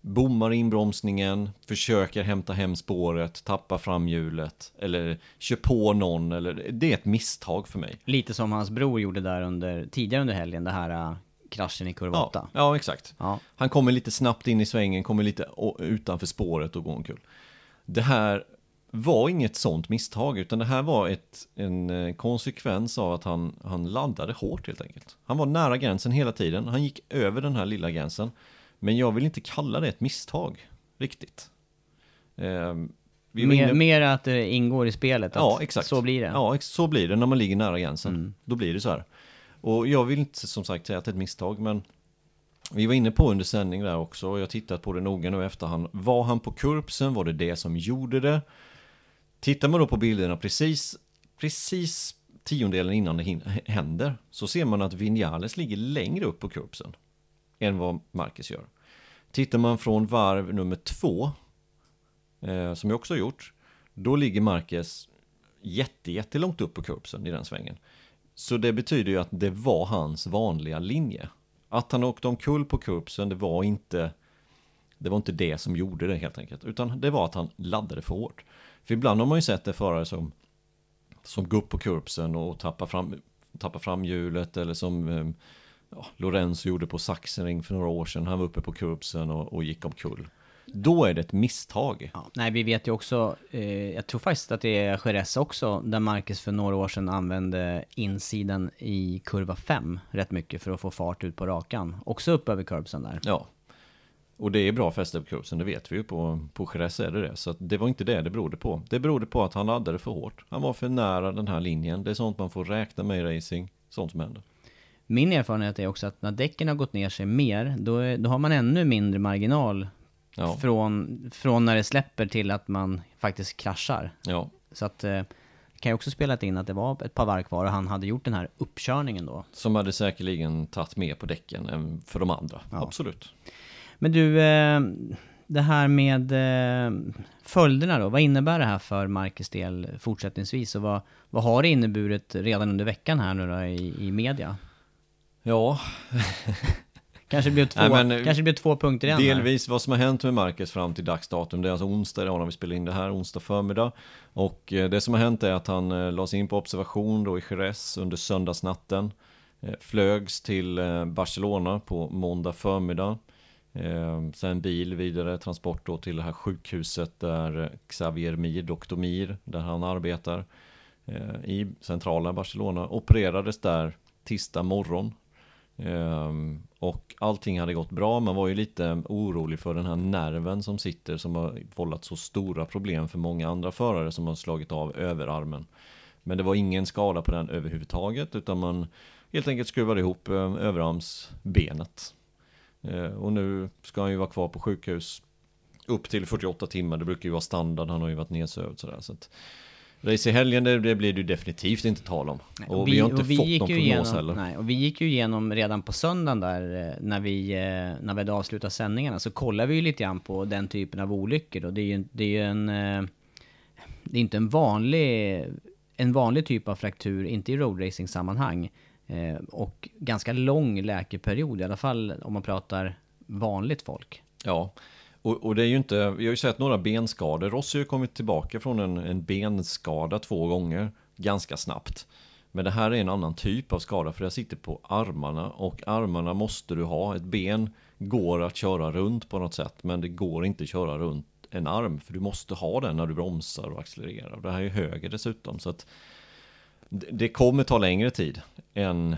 bommar inbromsningen, försöker hämta hem spåret, tappar framhjulet eller kör på någon. Eller, det är ett misstag för mig. Lite som hans bror gjorde där under, tidigare under helgen, det här kraschen i kurva 8. Ja, ja, exakt. Ja. Han kommer lite snabbt in i svängen, kommer lite utanför spåret och går omkull. Det här var inget sånt misstag, utan det här var ett, en eh, konsekvens av att han, han laddade hårt helt enkelt. Han var nära gränsen hela tiden, han gick över den här lilla gränsen. Men jag vill inte kalla det ett misstag, riktigt. Eh, vi Mer, inne- mer att det ingår i spelet, Ja, exakt. så blir det. Ja, så blir det när man ligger nära gränsen. Mm. Då blir det så här. Och jag vill inte som sagt säga att det är ett misstag, men vi var inne på under sändning där också, och jag har tittat på det noga nu i efterhand. Var han på kurpsen? Var det det som gjorde det? Tittar man då på bilderna precis, precis tiondelen innan det händer, så ser man att Vinales ligger längre upp på kurpsen än vad Marcus gör. Tittar man från varv nummer två, eh, som jag också har gjort, då ligger Marcus jätte, jättelångt upp på kurpsen i den svängen. Så det betyder ju att det var hans vanliga linje. Att han åkte omkull på kurpsen, det var inte det var inte det som gjorde det helt enkelt, utan det var att han laddade för hårt. För ibland har man ju sett det förare som, som går upp på kurpsen och tappar fram, tappar fram hjulet eller som eh, ja, Lorenzo gjorde på Sachsenring för några år sedan. Han var uppe på kurpsen och, och gick omkull. Då är det ett misstag. Ja, nej, vi vet ju också, eh, jag tror faktiskt att det är Jerez också, där Marcus för några år sedan använde insidan i kurva 5 rätt mycket för att få fart ut på rakan. Också upp över curbsen där. Ja. Och det är bra fäste på kursen, det vet vi ju. På, på Jerez är det det. Så det var inte det det berodde på. Det berodde på att han laddade för hårt. Han var för nära den här linjen. Det är sånt man får räkna med i racing. Sånt som händer. Min erfarenhet är också att när däcken har gått ner sig mer, då, är, då har man ännu mindre marginal Ja. från, från när det släpper till att man faktiskt kraschar. Ja, Så att eh, kan ju också spelat in att det var ett par varv kvar och han hade gjort den här uppkörningen då. som hade säkerligen tagit mer på däcken än för de andra. Ja. Absolut. Men du, eh, det här med eh, följderna då, vad innebär det här för Marcus del fortsättningsvis? Och vad, vad har det inneburit redan under veckan här nu då i, i media? Ja, [laughs] Kanske blev två, Nej, eh, kanske blev två punkter igen här. delvis vad som har hänt med Marcus fram till dagsdatum. Det är alltså onsdag idag när vi spelar in det här, onsdag förmiddag. Och eh, det som har hänt är att han eh, lades in på observation då i Jerez under söndagsnatten. Flögs till Barcelona på måndag förmiddag. Sen bil vidare, transport då till det här sjukhuset där Xavier Mir, Dr. Mir, där han arbetar i centrala Barcelona. Opererades där tisdag morgon. Um, och allting hade gått bra, man var ju lite orolig för den här nerven som sitter som har vållat så stora problem för många andra förare som har slagit av överarmen. Men det var ingen skada på den överhuvudtaget utan man helt enkelt skruvade ihop um, överarmsbenet. Uh, och nu ska han ju vara kvar på sjukhus upp till 48 timmar, det brukar ju vara standard, han har ju varit nedsövd sådär. Så att race i helgen, det, det blir det ju definitivt inte tal om. och, vi, har inte och vi fått någon prognos igenom, heller. Nej, och vi gick ju igenom redan på söndagen där eh, när vi, eh, när vi hade avslutat sändningarna så kollade vi ju lite grann på den typen av olyckor då. Det är ju, det är ju en... eh, Det är inte en vanlig, en vanlig typ av fraktur, inte i roadracing-sammanhang. Och ganska lång läkeperiod, i alla fall om man pratar vanligt folk. Ja, och, och det är ju inte, vi har ju sett några benskador. Rossi har ju kommit tillbaka från en, en benskada två gånger ganska snabbt. Men det här är en annan typ av skada för det sitter på armarna och armarna måste du ha. Ett ben går att köra runt på något sätt men det går inte att köra runt en arm för du måste ha den när du bromsar och accelererar. Och det här är höger dessutom så att det kommer ta längre tid än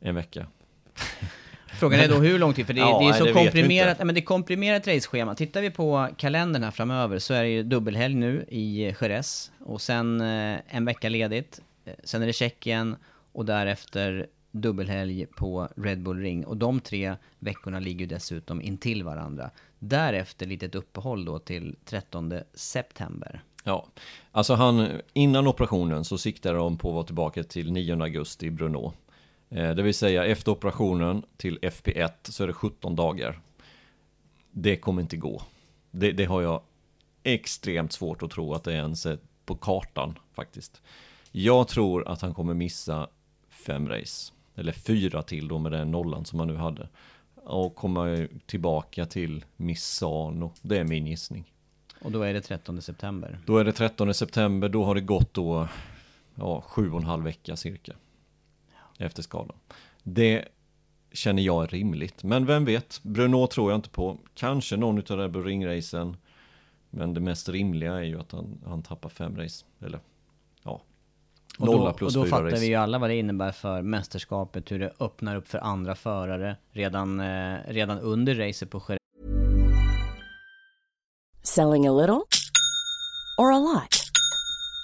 en vecka. [laughs] Frågan är då hur lång tid, för det, Ja, det är så det komprimerat, men det är komprimerat raceschema. Tittar vi på kalendern här framöver så är det ju dubbelhelg nu i Jerez och sen eh, en vecka ledigt. Eh, Sen är det Tjeckien och därefter dubbelhelg på Red Bull Ring. Och de tre veckorna ligger ju dessutom intill varandra. Därefter litet uppehåll då till 13 september. Ja, alltså han, innan operationen så siktade de på att vara tillbaka till 9 augusti i Brno. Eh, det vill säga efter operationen till FP1 så är det 17 dagar. Det kommer inte gå. Det, det har jag extremt svårt att tro att det ens är på kartan faktiskt. Jag tror att han kommer missa fem race. Eller fyra till då med den nollan som han nu hade. Och komma tillbaka till Misano. Det är min gissning. Och då är det 13 september. Då är det 13 september, då har det gått då ja, sju och en halv vecka cirka. Efter skadan. Det känner jag är rimligt. Men vem vet, Bruno tror jag inte på. Kanske någon utav Red Bull Ring-racen. Men det mest rimliga är ju att han, han tappar fem race. Eller ja, Och då, nolla plus och då fyra fattar race. vi ju alla vad det innebär för mästerskapet, hur det öppnar upp för andra förare redan, eh, redan under racet på Jerez. Selling a little or a lot?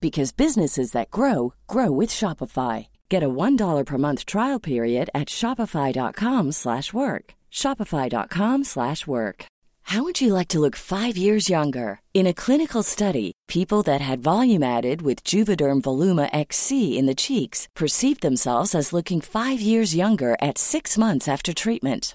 because businesses that grow grow with Shopify. Get a $1 per month trial period at shopify.com/work. shopify.com/work. How would you like to look 5 years younger? In a clinical study, people that had volume added with Juvederm Voluma XC in the cheeks perceived themselves as looking 5 years younger at 6 months after treatment.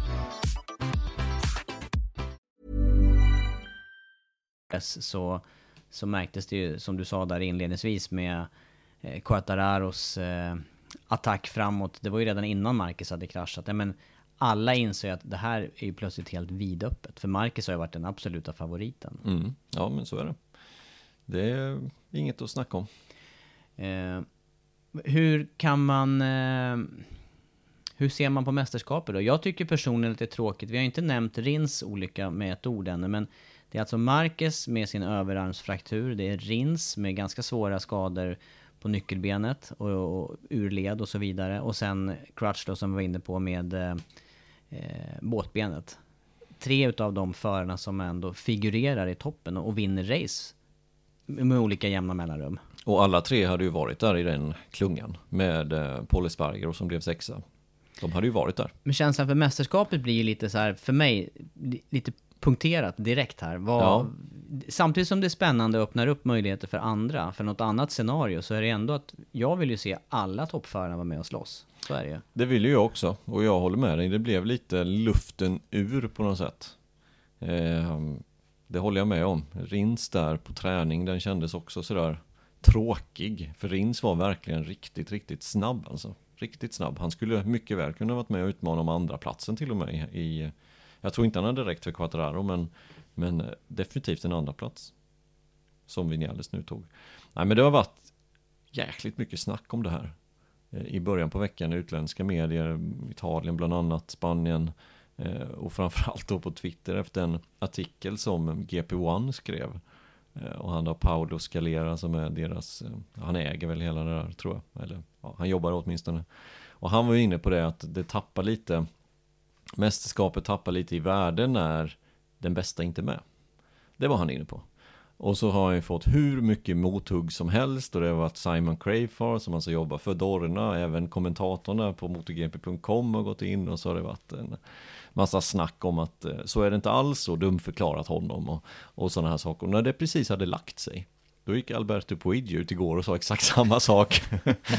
Så, så märktes det ju, som du sa där inledningsvis med eh, Quartararos eh, attack framåt. Det var ju redan innan Marcus hade kraschat. Ja, men alla inser ju att det här är ju plötsligt helt vidöppet. För Marcus har ju varit den absoluta favoriten. Mm, ja, men så är det. Det är inget att snacka om. Eh, hur kan man... Eh, hur ser man på mästerskapet då? Jag tycker personligen att det är tråkigt. Vi har inte nämnt Rins olycka med ett ord ännu, men det är alltså Marquez med sin överarmsfraktur. Det är Rins med ganska svåra skador på nyckelbenet och, och urled och så vidare. Och sen Crutch då som vi var inne på med eh, båtbenet. Tre utav de förarna som ändå figurerar i toppen och vinner race med olika jämna mellanrum. Och alla tre hade ju varit där i den klungan med eh, Paul Espargaro som blev sexa. De hade ju varit där. Men känslan för mästerskapet blir ju lite så här, för mig, li- lite punkterat direkt här. Vad, Ja. Samtidigt som det är spännande och öppnar upp möjligheter för andra, för något annat scenario, så är det ändå att jag vill ju se alla toppförarna vara med och slåss. Så är det ju. Det vill ju jag också och jag håller med dig. Det blev lite luften ur på något sätt. Eh, det håller jag med om. Rins där på träning, den kändes också sådär tråkig. För Rins var verkligen riktigt, riktigt snabb alltså. Riktigt snabb. Han skulle mycket väl kunna varit med och utmana om andra platsen till och med i, i jag tror inte han hade räckt för Quattararo men, men eh, definitivt en andra plats Som Vinales nu tog. Nej men det har varit jäkligt mycket snack om det här. Eh, I början på veckan, utländska medier, Italien bland annat, Spanien eh, och framförallt då på Twitter efter en artikel som GP1 skrev. Och han har Paolo Scalera som är deras, han äger väl hela det där tror jag. Eller ja, han jobbar åtminstone. Och han var ju inne på det att det tappar lite, mästerskapet tappar lite i värde när den bästa inte är med. Det var han inne på. Och så har han ju fått hur mycket mothugg som helst och det har varit Simon Crayfar som alltså jobbar för Dorna, även kommentatorerna på MotoGP.com har gått in och så har det varit en massa snack om att eh, så är det inte alls och dumförklarat honom och, och sådana här saker. Och när det precis hade lagt sig då gick Alberto Puig ut igår och sa exakt samma sak.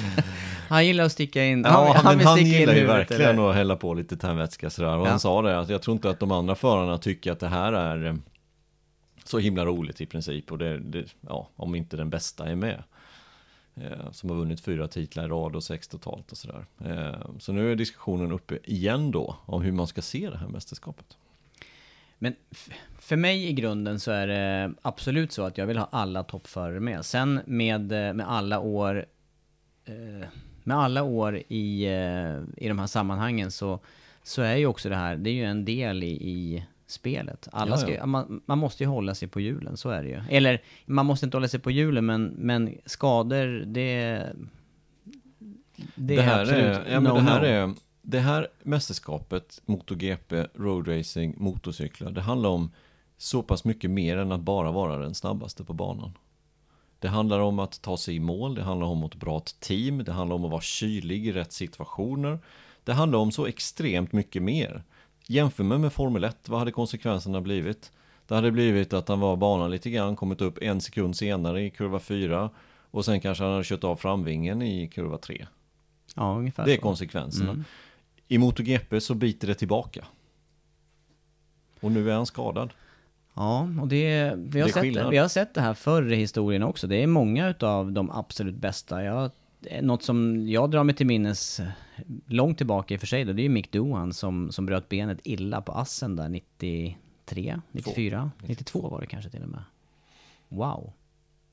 [laughs] Han gillar att sticka in, Ja, han, han sticka in gillar ju verkligen eller? att hälla på lite tändvätska sådär. Och Ja. han sa det, att jag tror inte att de andra förarna tycker att det här är eh, så himla roligt i princip. Och det, det ja, om inte den bästa är med. Eh, som har vunnit fyra titlar i rad och sex totalt och sådär. Eh, så nu är diskussionen uppe igen då, om hur man ska se det här mästerskapet. Men för mig i grunden så är det absolut så att jag vill ha alla toppförare med. Sen med, eh, med alla år eh, med alla år i, eh, i de här sammanhangen så, så är ju också det här, det är ju en del i, i spelet. Alla ska, ja. Man, man måste ju hålla sig på hjulen, så är det ju. Eller, man måste inte hålla sig på hjulen, men, men skador, det... Det, är här absolut är, ja, men no, det här no. är, det här mästerskapet, MotoGP, roadracing, motorcyklar, det handlar om så pass mycket mer än att bara vara den snabbaste på banan. Det handlar om att ta sig i mål, det handlar om ett bra team, det handlar om att vara kylig i rätt situationer. Det handlar om så extremt mycket mer. Jämför med, med Formel 1, vad hade konsekvenserna blivit? Det hade blivit att han var banan lite grann, kommit upp en sekund senare i kurva 4 och sen kanske han hade kört av framvingen i kurva 3. Ja, ungefär Det är så. konsekvenserna. Mm. I MotoGP så biter det tillbaka. Och nu är han skadad. Ja, och det, vi, har Det sett, skillnad. vi har sett det här förr i historien också. Det är många utav de absolut bästa. Jag, något som jag drar mig till minnes långt tillbaka i och för sig då, det är ju Mick Doohan som, som bröt benet illa på Assen där 93, 94, 92 var det kanske till och med. Wow,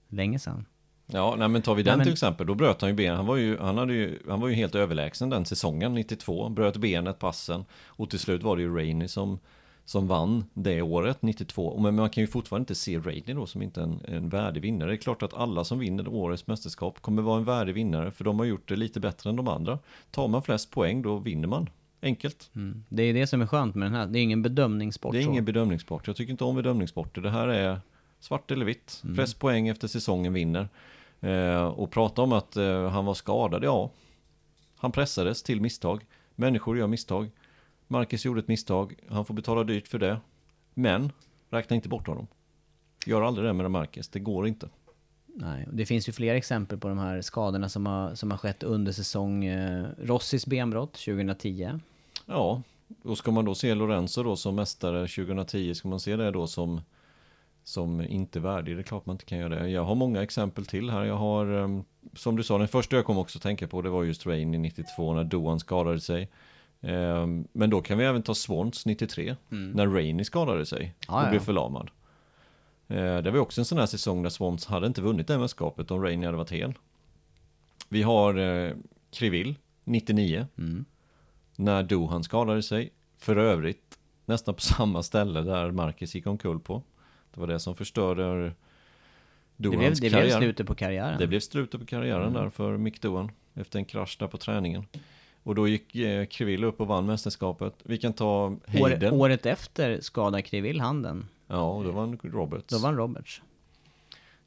länge sedan. Ja, nej men tar vi den Nej, men- till exempel, då bröt han ju ben. Han var ju, han, hade ju, han var ju helt överlägsen den säsongen, 92. Bröt benet, passen. Och till slut var det ju Rainey som, som vann det året, 92. Och Men man kan ju fortfarande inte se Rainey då som inte en, en värdig vinnare. Det är klart att alla som vinner årets mästerskap kommer vara en värdig vinnare, för de har gjort det lite bättre än de andra. Tar man flest poäng, då vinner man. Enkelt. Mm. Det är det som är skönt med den här. Det är ingen bedömningssport. Det är så. ingen bedömningssport. Jag tycker inte om bedömningssporter. Det här är svart eller vitt. Mm. Flest poäng efter säsongen vinner. Eh, och prata om att eh, han var skadad, ja. Han pressades till misstag. Människor gör misstag. Marcus gjorde ett misstag. Han får betala dyrt för det. Men, räkna inte bort honom. Gör aldrig det med Marcus. Det går inte. Nej, det finns ju fler exempel på de här skadorna som har, som har skett under säsong. Eh, Rossis benbrott 2010. Ja, och ska man då se Lorenzo då som mästare 2010, ska man se det då som, som inte värdig? Det är klart man inte kan göra det. Jag har många exempel till här. Jag har, ehm, som du sa, den första jag kom också att tänka på det var just Rain i 92 när Doan skadade sig. Ehm, Men då kan vi även ta Swans 93, när Rainey skadade sig Mm. Ja, och ja. blev förlamad. Eh, Det var också en sån här säsong där Swans hade inte vunnit det mästerskapet om Rainey hade varit hel. Vi har eh, Krivil 99 Mm. när Dohan skadade sig. För övrigt nästan på samma ställe där Marcus gick omkull på. Det var det som förstörde Det Dohans blev, det blev slutet på karriären. Det blev slutet på karriären Mm. där för Mick Dohan efter en krasch där på träningen. Och då gick eh, Krivil upp och vann mästerskapet. Vi kan ta År, Hayden. året efter skadade Krivil handen. Ja, och då vann Roberts. Då vann Roberts.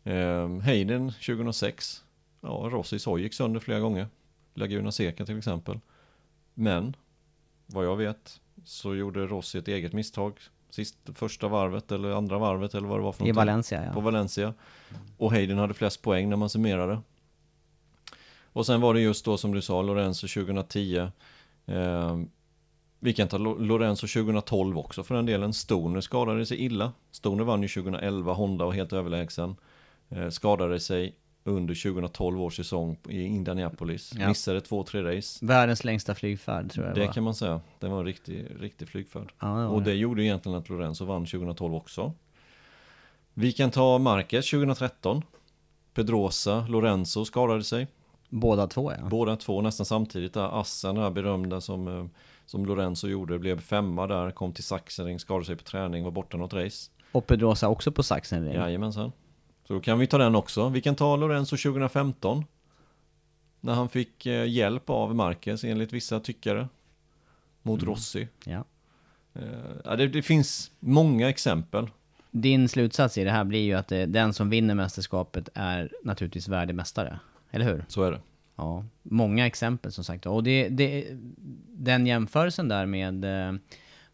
Eh, Hayden 2006. Ja, Rossis hoj gick sönder flera gånger. Laguna Seca till exempel. Men, vad jag vet, så gjorde Rossi ett eget misstag. Sist, första varvet eller andra varvet eller vad det var för I. Valencia ja. På Valencia. Och Hayden hade flest poäng när man summerade. Och sen var det just då som du sa, Lorenzo 2010. Eh, vi kan ta Lo- Lorenzo 2012 också för den delen. Stoner skadade sig illa. Stoner vann ju 2011, Honda var helt överlägsen. Eh, skadade sig under 2012 års säsong i Indianapolis. Ja. Missade två, tre race. Världens längsta flygfärd tror jag det, Det var. kan man säga. Det var en riktig, riktig flygfärd. Ja, det Och det det. gjorde egentligen att Lorenzo vann 2012 också. Vi kan ta Marquez 2013. Pedrosa, Lorenzo skadade sig. Båda två ja. Båda två nästan samtidigt där. Assen, den här berömda som, eh, som Lorenzo gjorde, blev femma där, kom till Sachsenring, skadade sig på träning, var borta något race. Och Pedrosa också på saxen. Ja. Jajamensan. Så då kan vi ta den också. Vi kan ta Lorenzo 2015. När han fick eh, hjälp av Marquez enligt vissa tyckare. Mot Rossi. ja. Eh, ja, det, det finns många exempel. Din slutsats i det här blir ju att det, den som vinner mästerskapet är naturligtvis värdig mästare. Eller hur? Så är det. Ja, många exempel som sagt. Och det, det, den jämförelsen där med, eh,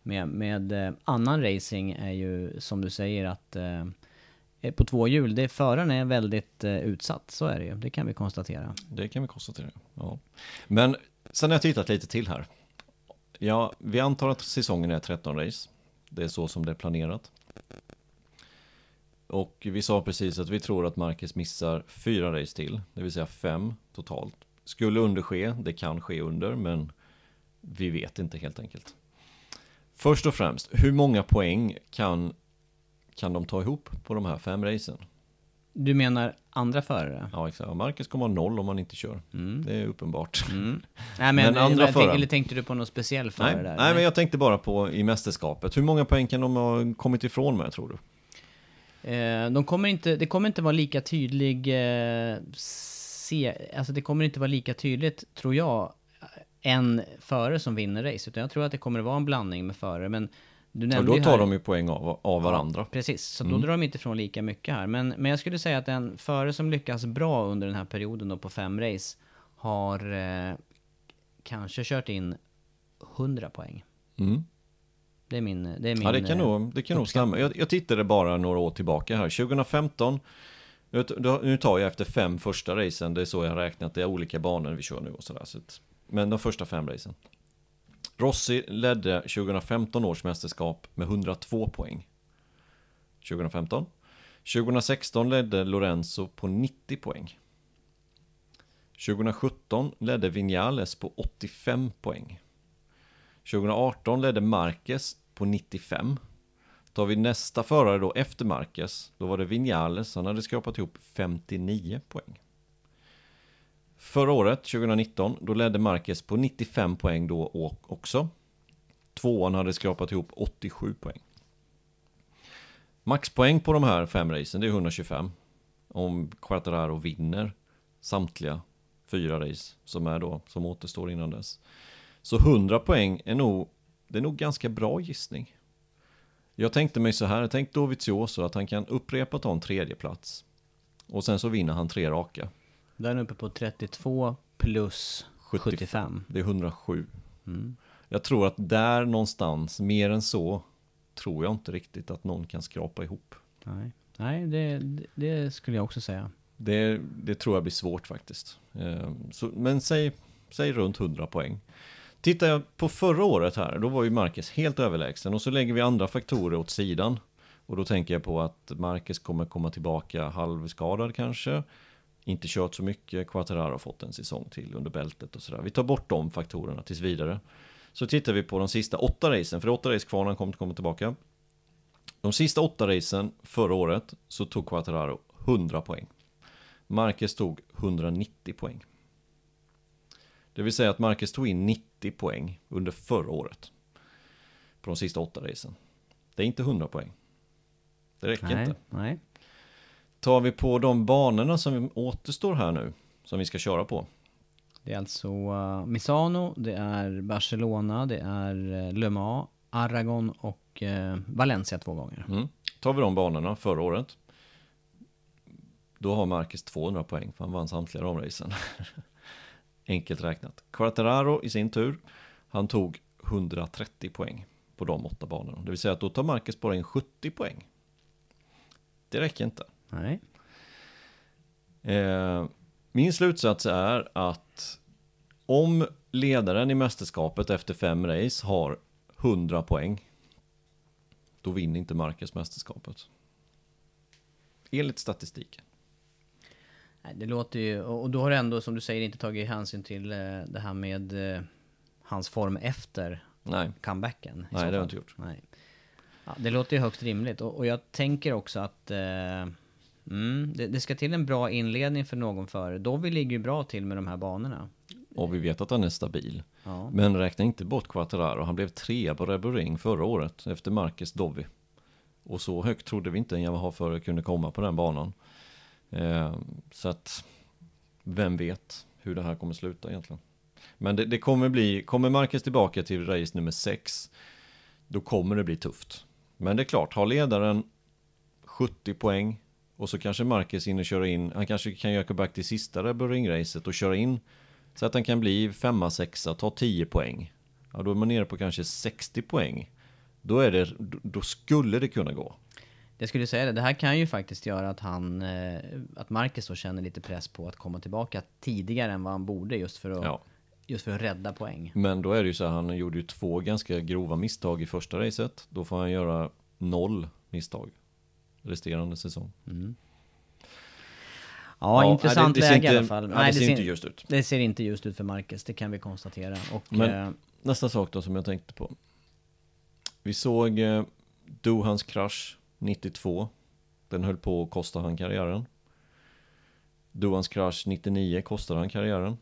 med, med eh, annan racing är ju som du säger att eh, eh, Eh, på två hjul, det, föraren är väldigt eh, utsatt, så är det ju. Det kan vi konstatera. Det kan vi konstatera. Ja. Men sen har jag tittat lite till här. Ja, vi antar att säsongen är 13 race. Det är så som det är planerat. Och vi sa precis att vi tror att Marcus missar fyra race till, det vill säga fem totalt. Skulle under ske, det kan ske under, men vi vet inte helt enkelt. Först och främst, hur många poäng kan, kan de ta ihop på de här fem racen? Du menar andra förare? Ja, exakt. Marcus kommer ha noll om han inte kör. Mm. Det är uppenbart. Mm. [laughs] Nej, men, Men andra jag förare? eller tänkte du på någon speciell förare Nej, där? nej, men jag tänkte bara på i mästerskapet. Hur många poäng kan de ha kommit ifrån med, tror du? Eh, de kommer inte, det kommer inte vara lika tydlig... Eh, se, alltså det kommer inte vara lika tydligt, tror jag, en förare som vinner race. Utan jag tror att det kommer vara en blandning med förare. Men du Och nämnde då ju tar här, de ju poäng av, av varandra. Precis, så Mm. då drar de inte ifrån lika mycket här. Men, men jag skulle säga att en förare som lyckas bra under den här perioden då på fem race har eh, kanske kört in 100 poäng. Mm. Det är min... Det är min Ja, det kan eh, nog, det kan nog stämma. Jag, jag tittade bara några år tillbaka här. 2015, nu då- tar jag efter fem första racen, det är så jag har räknat, det är olika banor vi kör nu och sådär. Så men de första fem racen. Rossi ledde 2015 års mästerskap med 102 poäng. 2015. 2016 ledde Lorenzo på 90 poäng. 2017 ledde Vinales på 85 poäng. 2018 ledde Marquez på 95. Tar vi nästa förare då efter Marquez, då var det Vinales, han hade skrapat ihop 59 poäng. Förra året, 2019, då ledde Marquez på 95 poäng då också. Tvåan hade skrapat ihop 87 poäng. Maxpoäng på de här fem racen, det är 125. Om Quartararo vinner samtliga fyra race som är då, som återstår innan dess. Så 100 poäng är nog, det är nog ganska bra gissning. Jag tänkte mig så här, jag tänkte Dovizioso att han kan upprepa ta en tredje plats Och sen så vinner han tre raka. Där är uppe på 32 plus 70 75. Det är 107. Mm. Jag tror att där någonstans, mer än så, tror jag inte riktigt att någon kan skrapa ihop. Nej, Nej det, det skulle jag också säga. Det, det tror jag blir svårt faktiskt. Eh, Så, men säg, säg runt 100 poäng. Tittar jag på förra året här, då var ju Marcus helt överlägsen och så lägger vi andra faktorer åt sidan. Och då tänker jag på att Marcus kommer komma tillbaka halvskadad kanske. Inte kört så mycket, Quattararo har fått en säsong till under bältet och sådär. Vi tar bort de faktorerna tills vidare. Så tittar vi på de sista åtta racen, för det är åtta race kvar när han kommer komma tillbaka. De sista åtta racen förra året så tog Quattararo 100 poäng. Marcus tog 190 poäng. Det vill säga att Marcus tog in 90 poäng under förra året. På de sista åtta racen. Det är inte 100 poäng. Det räcker Nej, inte. nej. Tar vi på de banorna som återstår här nu, som vi ska köra på. Det är alltså uh, Misano, det är Barcelona, det är uh, Le Mans, Aragon och uh, Valencia två gånger. Mm. Tar vi de banorna förra året. Då har Marcus 200 poäng, för han vann samtliga de racen. [laughs] Enkelt räknat. Quartararo i sin tur, han tog 130 poäng på de åtta banorna. Det vill säga att då tar Marcus bara in 70 poäng. Det räcker inte. Nej. Eh, min slutsats är att om ledaren i mästerskapet efter fem race har 100 poäng, då vinner inte Marcus mästerskapet. Enligt statistiken. Det låter ju, och då har du ändå som du säger inte tagit hänsyn till eh, det här med eh, hans form efter Nej, comebacken. Nej, det har jag inte gjort. Nej. Ja, det låter ju högst rimligt och, och jag tänker också att eh, mm, det, det ska till en bra inledning för någon före. Då vi ligger ju bra till med de här banorna. och vi vet att han är stabil. Ja. Men räkna inte bort Quattararo. Han blev trea på Red Bull Ring förra året efter Marcus Dovi. Och så högt trodde vi inte en Yamaha-förare kunde komma på den banan. Eh, så att vem vet hur det här kommer sluta egentligen. Men det, det kommer bli, kommer Marcus tillbaka till race nummer 6 då kommer det bli tufft. Men det är klart, har ledaren 70 poäng och så kanske Marcus hinner köra in, han kanske kan göra comeback till sista Red Bull Ring-racet och köra in så att han kan bli femma, sexa, ta 10 poäng. Ja, då är man nere på kanske 60 poäng. Då, är det, då skulle det kunna gå. Jag skulle säga det, det här kan ju faktiskt göra att han, eh, att Marcus då känner lite press på att komma tillbaka tidigare än vad han borde just för att, Ja. just för att rädda poäng. Men då är det ju så här, han gjorde ju två ganska grova misstag i första racet. Då får han göra noll misstag resterande säsong. Ja, Ja, intressant det- det ser läge i inte- alla fall. nej, det ser inte ljust ut. Det ser inte just ut för Marcus, det kan vi konstatera. Och, Men- eh, Nästa sak då som jag tänkte på. Vi såg eh, Dohans krasch 92. Den höll på att kosta han karriären. Dohans krasch 99 kostade han karriären.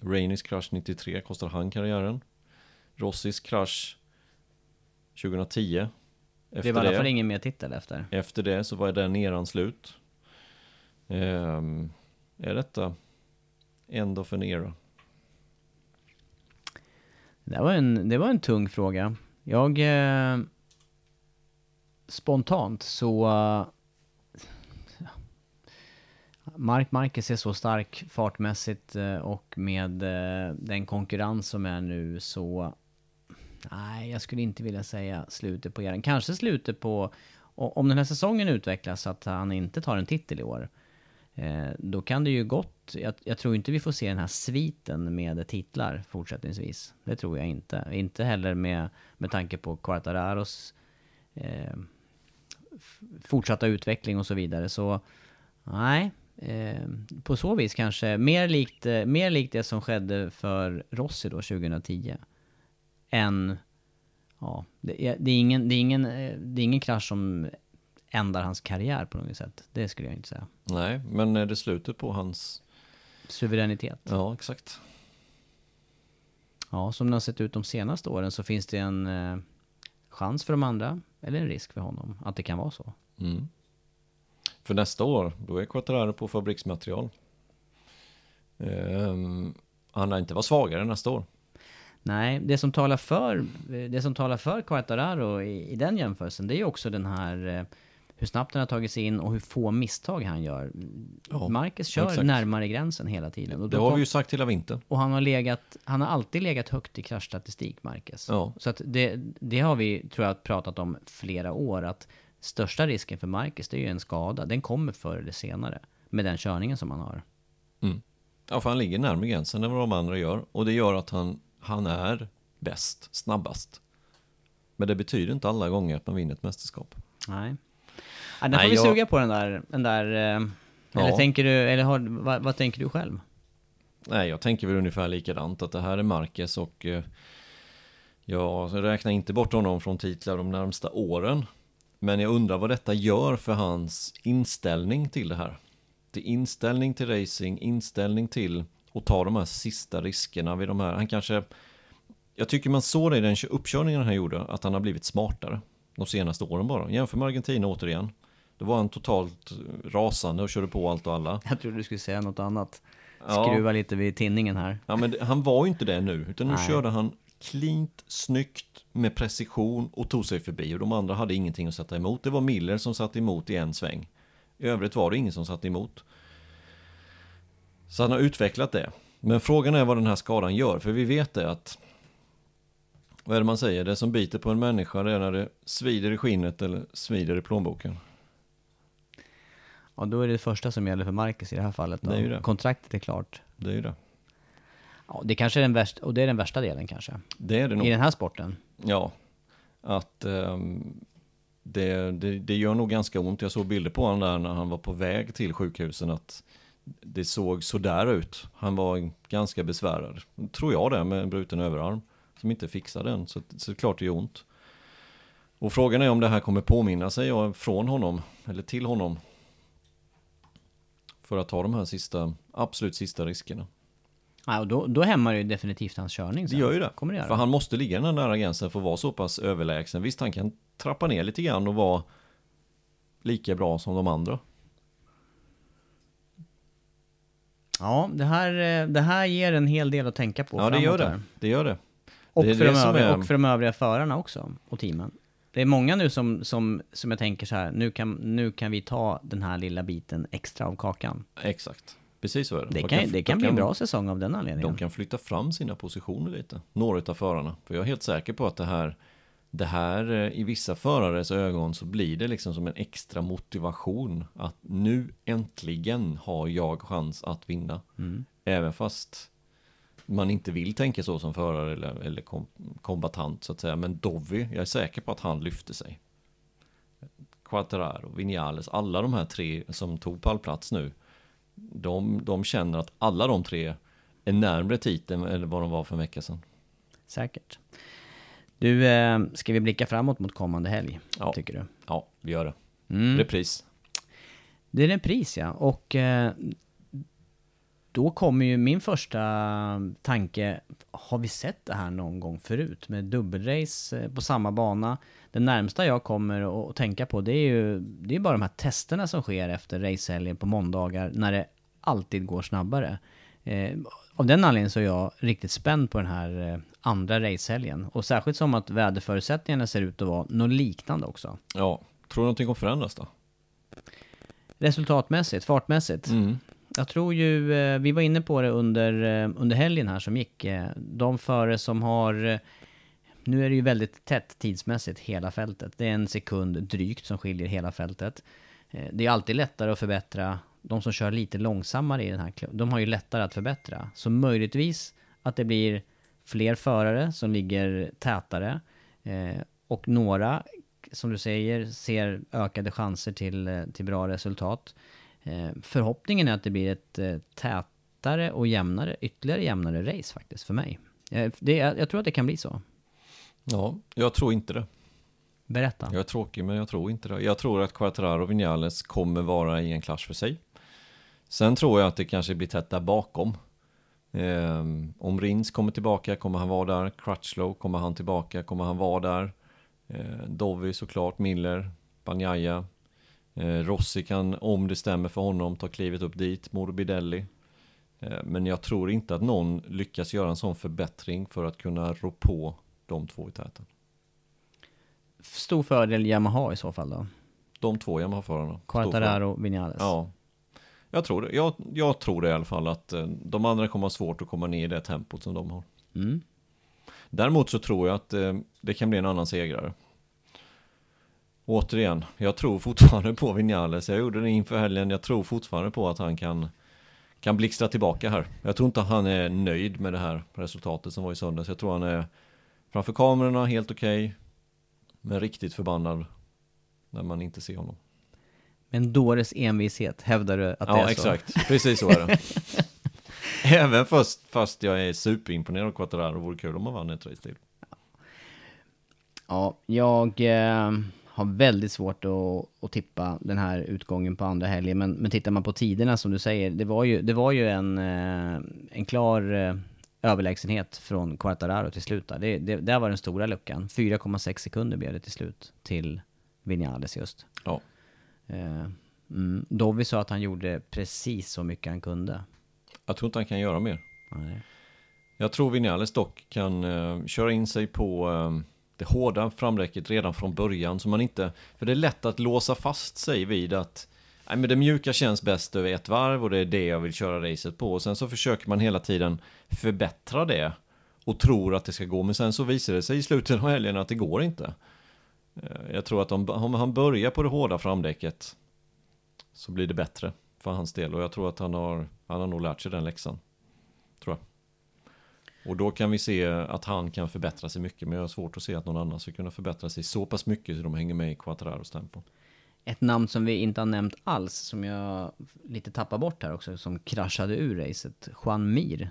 Rainis krasch 93 kostade han karriären. Rossis krasch 2010. Det Efter var i alla det, fall ingen mer titel efter. efter det så var den eran slut. Ehm, är detta end of an era? Det var en, det var en tung fråga. Jag... Eh, spontant så... eh, Mark Marquez är så stark fartmässigt eh, och med eh, den konkurrens som är nu så... Nej, jag skulle inte vilja säga slutet på eran. Kanske slutet på... Om den här säsongen utvecklas så att han inte tar en titel i år. Eh, då kan det ju gott... Jag, jag tror inte vi får se den här sviten med titlar fortsättningsvis. Det tror jag inte. Inte heller med, med tanke på Quartararos eh, fortsatta utveckling och så vidare. Så nej, eh, på så vis kanske mer likt, eh, mer likt det som skedde för Rossi då 2010. Än, ja, det är, det är, ingen, det, är ingen, det är ingen krasch som ändar hans karriär på något sätt. Det skulle jag inte säga. Nej, men är det slutet på hans... Suveränitet. Ja, exakt. Ja, som det har sett ut de senaste åren så finns det en eh, chans för de andra, eller en risk för honom, att det kan vara så. Mm. För nästa år, då är Quattararo på fabriksmaterial. Ehm, han lär inte vara svagare nästa år. Nej, det som talar för, det som talar för Quartararo i, i den jämförelsen, det är ju också den här eh, hur snabbt han har tagit sig in och hur få misstag han gör. Ja, Marcus kör exakt. närmare gränsen hela tiden. Och, Det har kom- vi ju sagt hela vintern. och han har legat, han har alltid legat högt i kraschstatistik, Marcus. Ja. Så att det, det har vi, tror jag, pratat om flera år, att största risken för Marcus, det är ju en skada. Den kommer förr eller senare, med den körningen som han har. Ja, för han ligger närmare gränsen än vad de andra gör. Och det gör att han, han är bäst, snabbast. Men det betyder inte alla gånger att man vinner ett mästerskap. Nej. Ja, den Nej, får vi jag- suga på den där, den där eh, eller Ja. tänker du, eller har, vad, vad tänker du själv? Nej, jag tänker väl ungefär likadant att det här är Marquez och eh, jag räknar inte bort honom från titlar de närmsta åren. Men jag undrar vad detta gör för hans inställning till det här. Är inställning till racing, inställning till att ta de här sista riskerna vid de här. Han kanske, jag tycker man såg det i den uppkörningen han gjorde, att han har blivit smartare de senaste åren bara. Jämför med Argentina återigen. Då var han totalt rasande och körde på allt och alla. Jag trodde du skulle säga något annat. Ja. Skruva lite vid tinningen här. Ja, men han var ju inte det nu, utan nu Nej. körde han cleant, snyggt, med precision och tog sig förbi. Och de andra hade ingenting att sätta emot. Det var Miller som satt emot i en sväng. I övrigt var det ingen som satt emot. Så han har utvecklat det. Men frågan är vad den här skadan gör, för vi vet det att vad är det man säger? Det som biter på en människa det är när det svider i skinnet eller svider i plånboken. Ja, då är det det första som gäller för Marcus i det här fallet. Då. Det är ju det. Kontraktet är klart. Det är ju det. Ja, det kanske är den värsta, och det är den värsta delen kanske. Det är det nog. I den här sporten. Ja, att ehm, det, det, det gör nog ganska ont. Jag såg bilder på honom där när han var på väg till sjukhusen att det såg sådär ut. Han var ganska besvärad, tror jag det, med en bruten överarm som inte fixar den. Så, så det är klart det gör ont. Och frågan är om det här kommer påminna sig från honom, eller till honom. För att ta de här sista, absolut sista riskerna. Ja, och då, då hämmar det ju definitivt hans körning Det sen. gör ju det. Kommer det göra. För han måste ligga den här nära gränsen för att vara så pass överlägsen. Visst, han kan trappa ner lite grann och vara lika bra som de andra. Ja, det här, eh, det här ger en hel del att tänka på Ja, det gör det. Det gör det. Och, Det för det de övriga, är- och för de övriga förarna också, och teamen. Det är många nu som, som, som jag tänker så här, nu kan, nu kan vi ta den här lilla biten extra av kakan. Exakt. Precis så är det. Det De kan, det de kan bli en bra säsong av den anledningen. De kan flytta fram sina positioner lite. Några av förarna. För jag är helt säker på att det här det här eh, i vissa förares ögon så blir det liksom som en extra motivation att nu äntligen har jag chans att vinna. Även fast man inte vill tänka så som förare eller, eller kom, kombatant så att säga. Men Dovi, jag är säker på att han lyfte sig. Quattararo, Vinales, alla de här tre som tog pallplats nu. De, de känner att alla de tre är närmre titeln än vad de var för en vecka sedan. Säkert. Du, eh, ska vi blicka framåt mot kommande helg? Ja. Tycker du? Ja, vi gör det. Mm. Repris. Det är en pris ja, och eh, då kommer ju min första tanke, har vi sett det här någon gång förut med dubbelrace eh, på samma bana? Det närmsta jag kommer att tänka på det är ju det är bara de här testerna som sker efter racehelgen på måndagar när det alltid går snabbare. Eh, av den anledningen så är jag riktigt spänd på den här eh, andra racehelgen och särskilt som att väderförutsättningarna ser ut att vara något liknande också. Ja, tror du någonting kommer förändras då? Resultatmässigt, fartmässigt. Mm. Jag tror ju, eh, vi var inne på det under, eh, under helgen här som gick. eh, De före som har, nu är det ju väldigt tätt tidsmässigt hela fältet. Det är en sekund drygt som skiljer hela fältet. Det är alltid lättare att förbättra. De som kör lite långsammare i den här klubben, de har ju lättare att förbättra. Så möjligtvis att det blir fler förare som ligger tätare. eh, Och några, som du säger, ser ökade chanser till, eh, till bra resultat. Eh, Förhoppningen är att det blir ett eh, tätare och jämnare, ytterligare jämnare race faktiskt för mig. Eh, Det, jag tror att det kan bli så. Ja, jag tror inte det. Berätta. Jag är tråkig men jag tror inte det. Jag tror att Quattraro och Vinales kommer vara i en klass för sig. Sen tror jag att det kanske blir tätt där bakom. Ehm, om Rins kommer tillbaka, kommer han vara där? Crutchlow, kommer han tillbaka? Kommer han vara där? Ehm, Dovi såklart, Miller, Banjaya. Ehm, Rossi kan, om det stämmer för honom, ta klivet upp dit. Morbidelli. Ehm, men jag tror inte att någon lyckas göra en sån förbättring för att kunna rå på de två i täten. Stor fördel Yamaha i så fall då. De två Yamaha-förarna. Quartararo, Vinales. Ja. Jag tror det. Jag, jag tror det i alla fall att eh, de andra kommer ha svårt att komma ner i det tempot som de har. Mm. Däremot så tror jag att eh, det kan bli en annan segrare. Återigen, jag tror fortfarande på Vinales. Jag gjorde det inför helgen. Jag tror fortfarande på att han kan, kan blixtra tillbaka här. Jag tror inte att han är nöjd med det här resultatet som var i söndags. Jag tror han är framför kamerorna helt okej. men riktigt förbannad när man inte ser honom. Men dåres envishet, hävdar du att det är Ja, så? exakt. [laughs] Precis så är det. [laughs] Även fast, fast jag är superimponerad av Quattararo, vore kul om han vann ett race till. Ja, jag eh, har väldigt svårt att, att tippa den här utgången på andra helgen. Men, men tittar man på tiderna som du säger, det var ju, det var ju en, eh, en klar eh, överlägsenhet från Quartararo till slut. Där. Det, det, där var den stora luckan. 4,6 sekunder blev det till slut till Vinales just. Ja. Eh, mm. Dovi sa att han gjorde precis så mycket han kunde. Jag tror inte han kan göra mer. Nej. Jag tror Vinales dock kan eh, köra in sig på eh, det hårda framräcket redan från början. Så man inte, för det är lätt att låsa fast sig vid att nej, men det mjuka känns bäst över ett varv och det är det jag vill köra racet på. Och sen så försöker man hela tiden förbättra det och tror att det ska gå. Men sen så visar det sig i slutet av helgen att det går inte. Eh, jag tror att om, om han börjar på det hårda framdäcket så blir det bättre för hans del. Och jag tror att han har, han har nog lärt sig den läxan. Tror jag. Och då kan vi se att han kan förbättra sig mycket. Men jag har svårt att se att någon annan ska kunna förbättra sig så pass mycket så de hänger med i Quattararos tempo. Ett namn som vi inte har nämnt alls, som jag lite tappar bort här också, som kraschade ur racet. Juan Mir.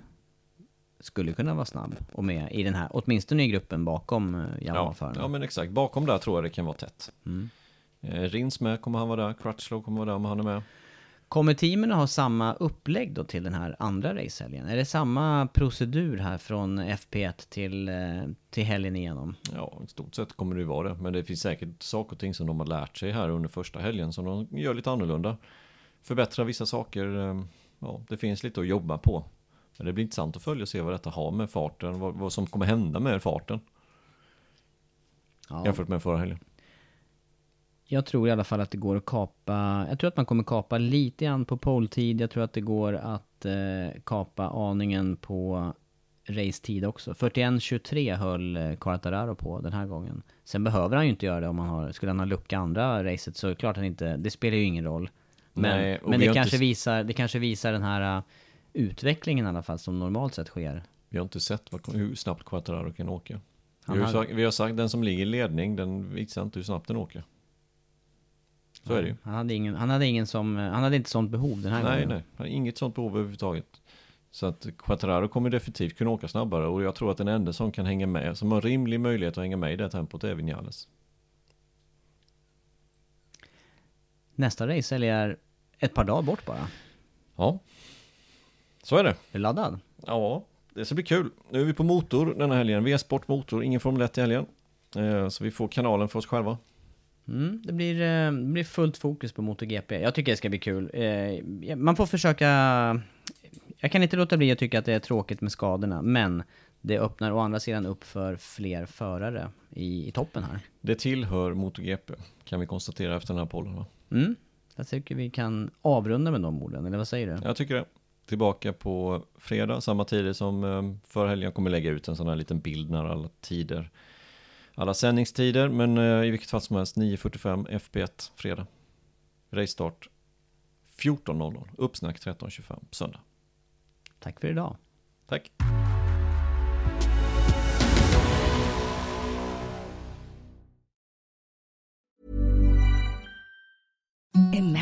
Skulle kunna vara snabb och med i den här, åtminstone i gruppen bakom eh, Ja, ja men exakt. Bakom där tror jag det kan vara tätt. Mm. Eh, Rins med, kommer han vara där? Crutchlow kommer vara där om han är med. Kommer teamen att ha samma upplägg då till den här andra racehelgen? Är det samma procedur här från FP1 till, eh, till helgen igenom? Ja, i stort sett kommer det ju vara det. Men det finns säkert saker och ting som de har lärt sig här under första helgen som de gör lite annorlunda. Förbättra vissa saker. Ja, det finns lite att jobba på. Men det blir intressant att följa och se vad detta har med farten, vad, vad som kommer hända med farten Ja, jämfört med förra helgen. jag tror i alla fall att det går att kapa, jag tror att man kommer kapa lite grann på poltid. Jag tror att det går att eh, kapa aningen på racetid också. 41.23 höll eh, Quartararo på den här gången. Sen behöver han ju inte göra det om han har, skulle han ha lucka andra racet så är det klart han inte, det spelar ju ingen roll. Men, Nej, men det, kanske inte- visar, det kanske visar den här uh, utvecklingen i alla fall som normalt sett sker. Vi har inte sett vad, hur snabbt Quattararo kan åka. Vi har, hade- sagt, vi har sagt den som ligger i ledning, den visar inte hur snabbt den åker. Så är det ju. Han hade, ingen, han hade ingen som, han hade inte sånt behov den här Nej, gången. nej. Han har inget sånt behov överhuvudtaget. Så att Quattararo kommer definitivt kunna åka snabbare och jag tror att den enda som kan hänga med, som har rimlig möjlighet att hänga med i det tempot är Vinales. Nästa race är ett par dagar bort bara. Ja, så är det. Är du laddad? Ja, det ska bli kul. Nu är vi på motor denna helgen. V-sport motor, ingen Formel 1 i helgen. Eh, Så vi får kanalen för oss själva. Mm, det, blir, eh, det blir fullt fokus på MotoGP. Jag tycker det ska bli kul. Eh, Man får försöka... Jag kan inte låta bli att tycka att det är tråkigt med skadorna, men det öppnar å andra sidan upp för fler förare i, i toppen här. Det tillhör MotoGP, kan vi konstatera efter den här pollen va? Mm, jag tycker vi kan avrunda med de orden, eller vad säger du? Jag tycker det. Tillbaka på fredag, samma tider som eh, förra helgen. Jag kommer lägga ut en sån här liten bild när alla tider, alla sändningstider, men eh, i vilket fall som helst 9.45 FP1 fredag. Racestart 14.00, uppsnack 13.25 söndag. Tack för idag. Tack!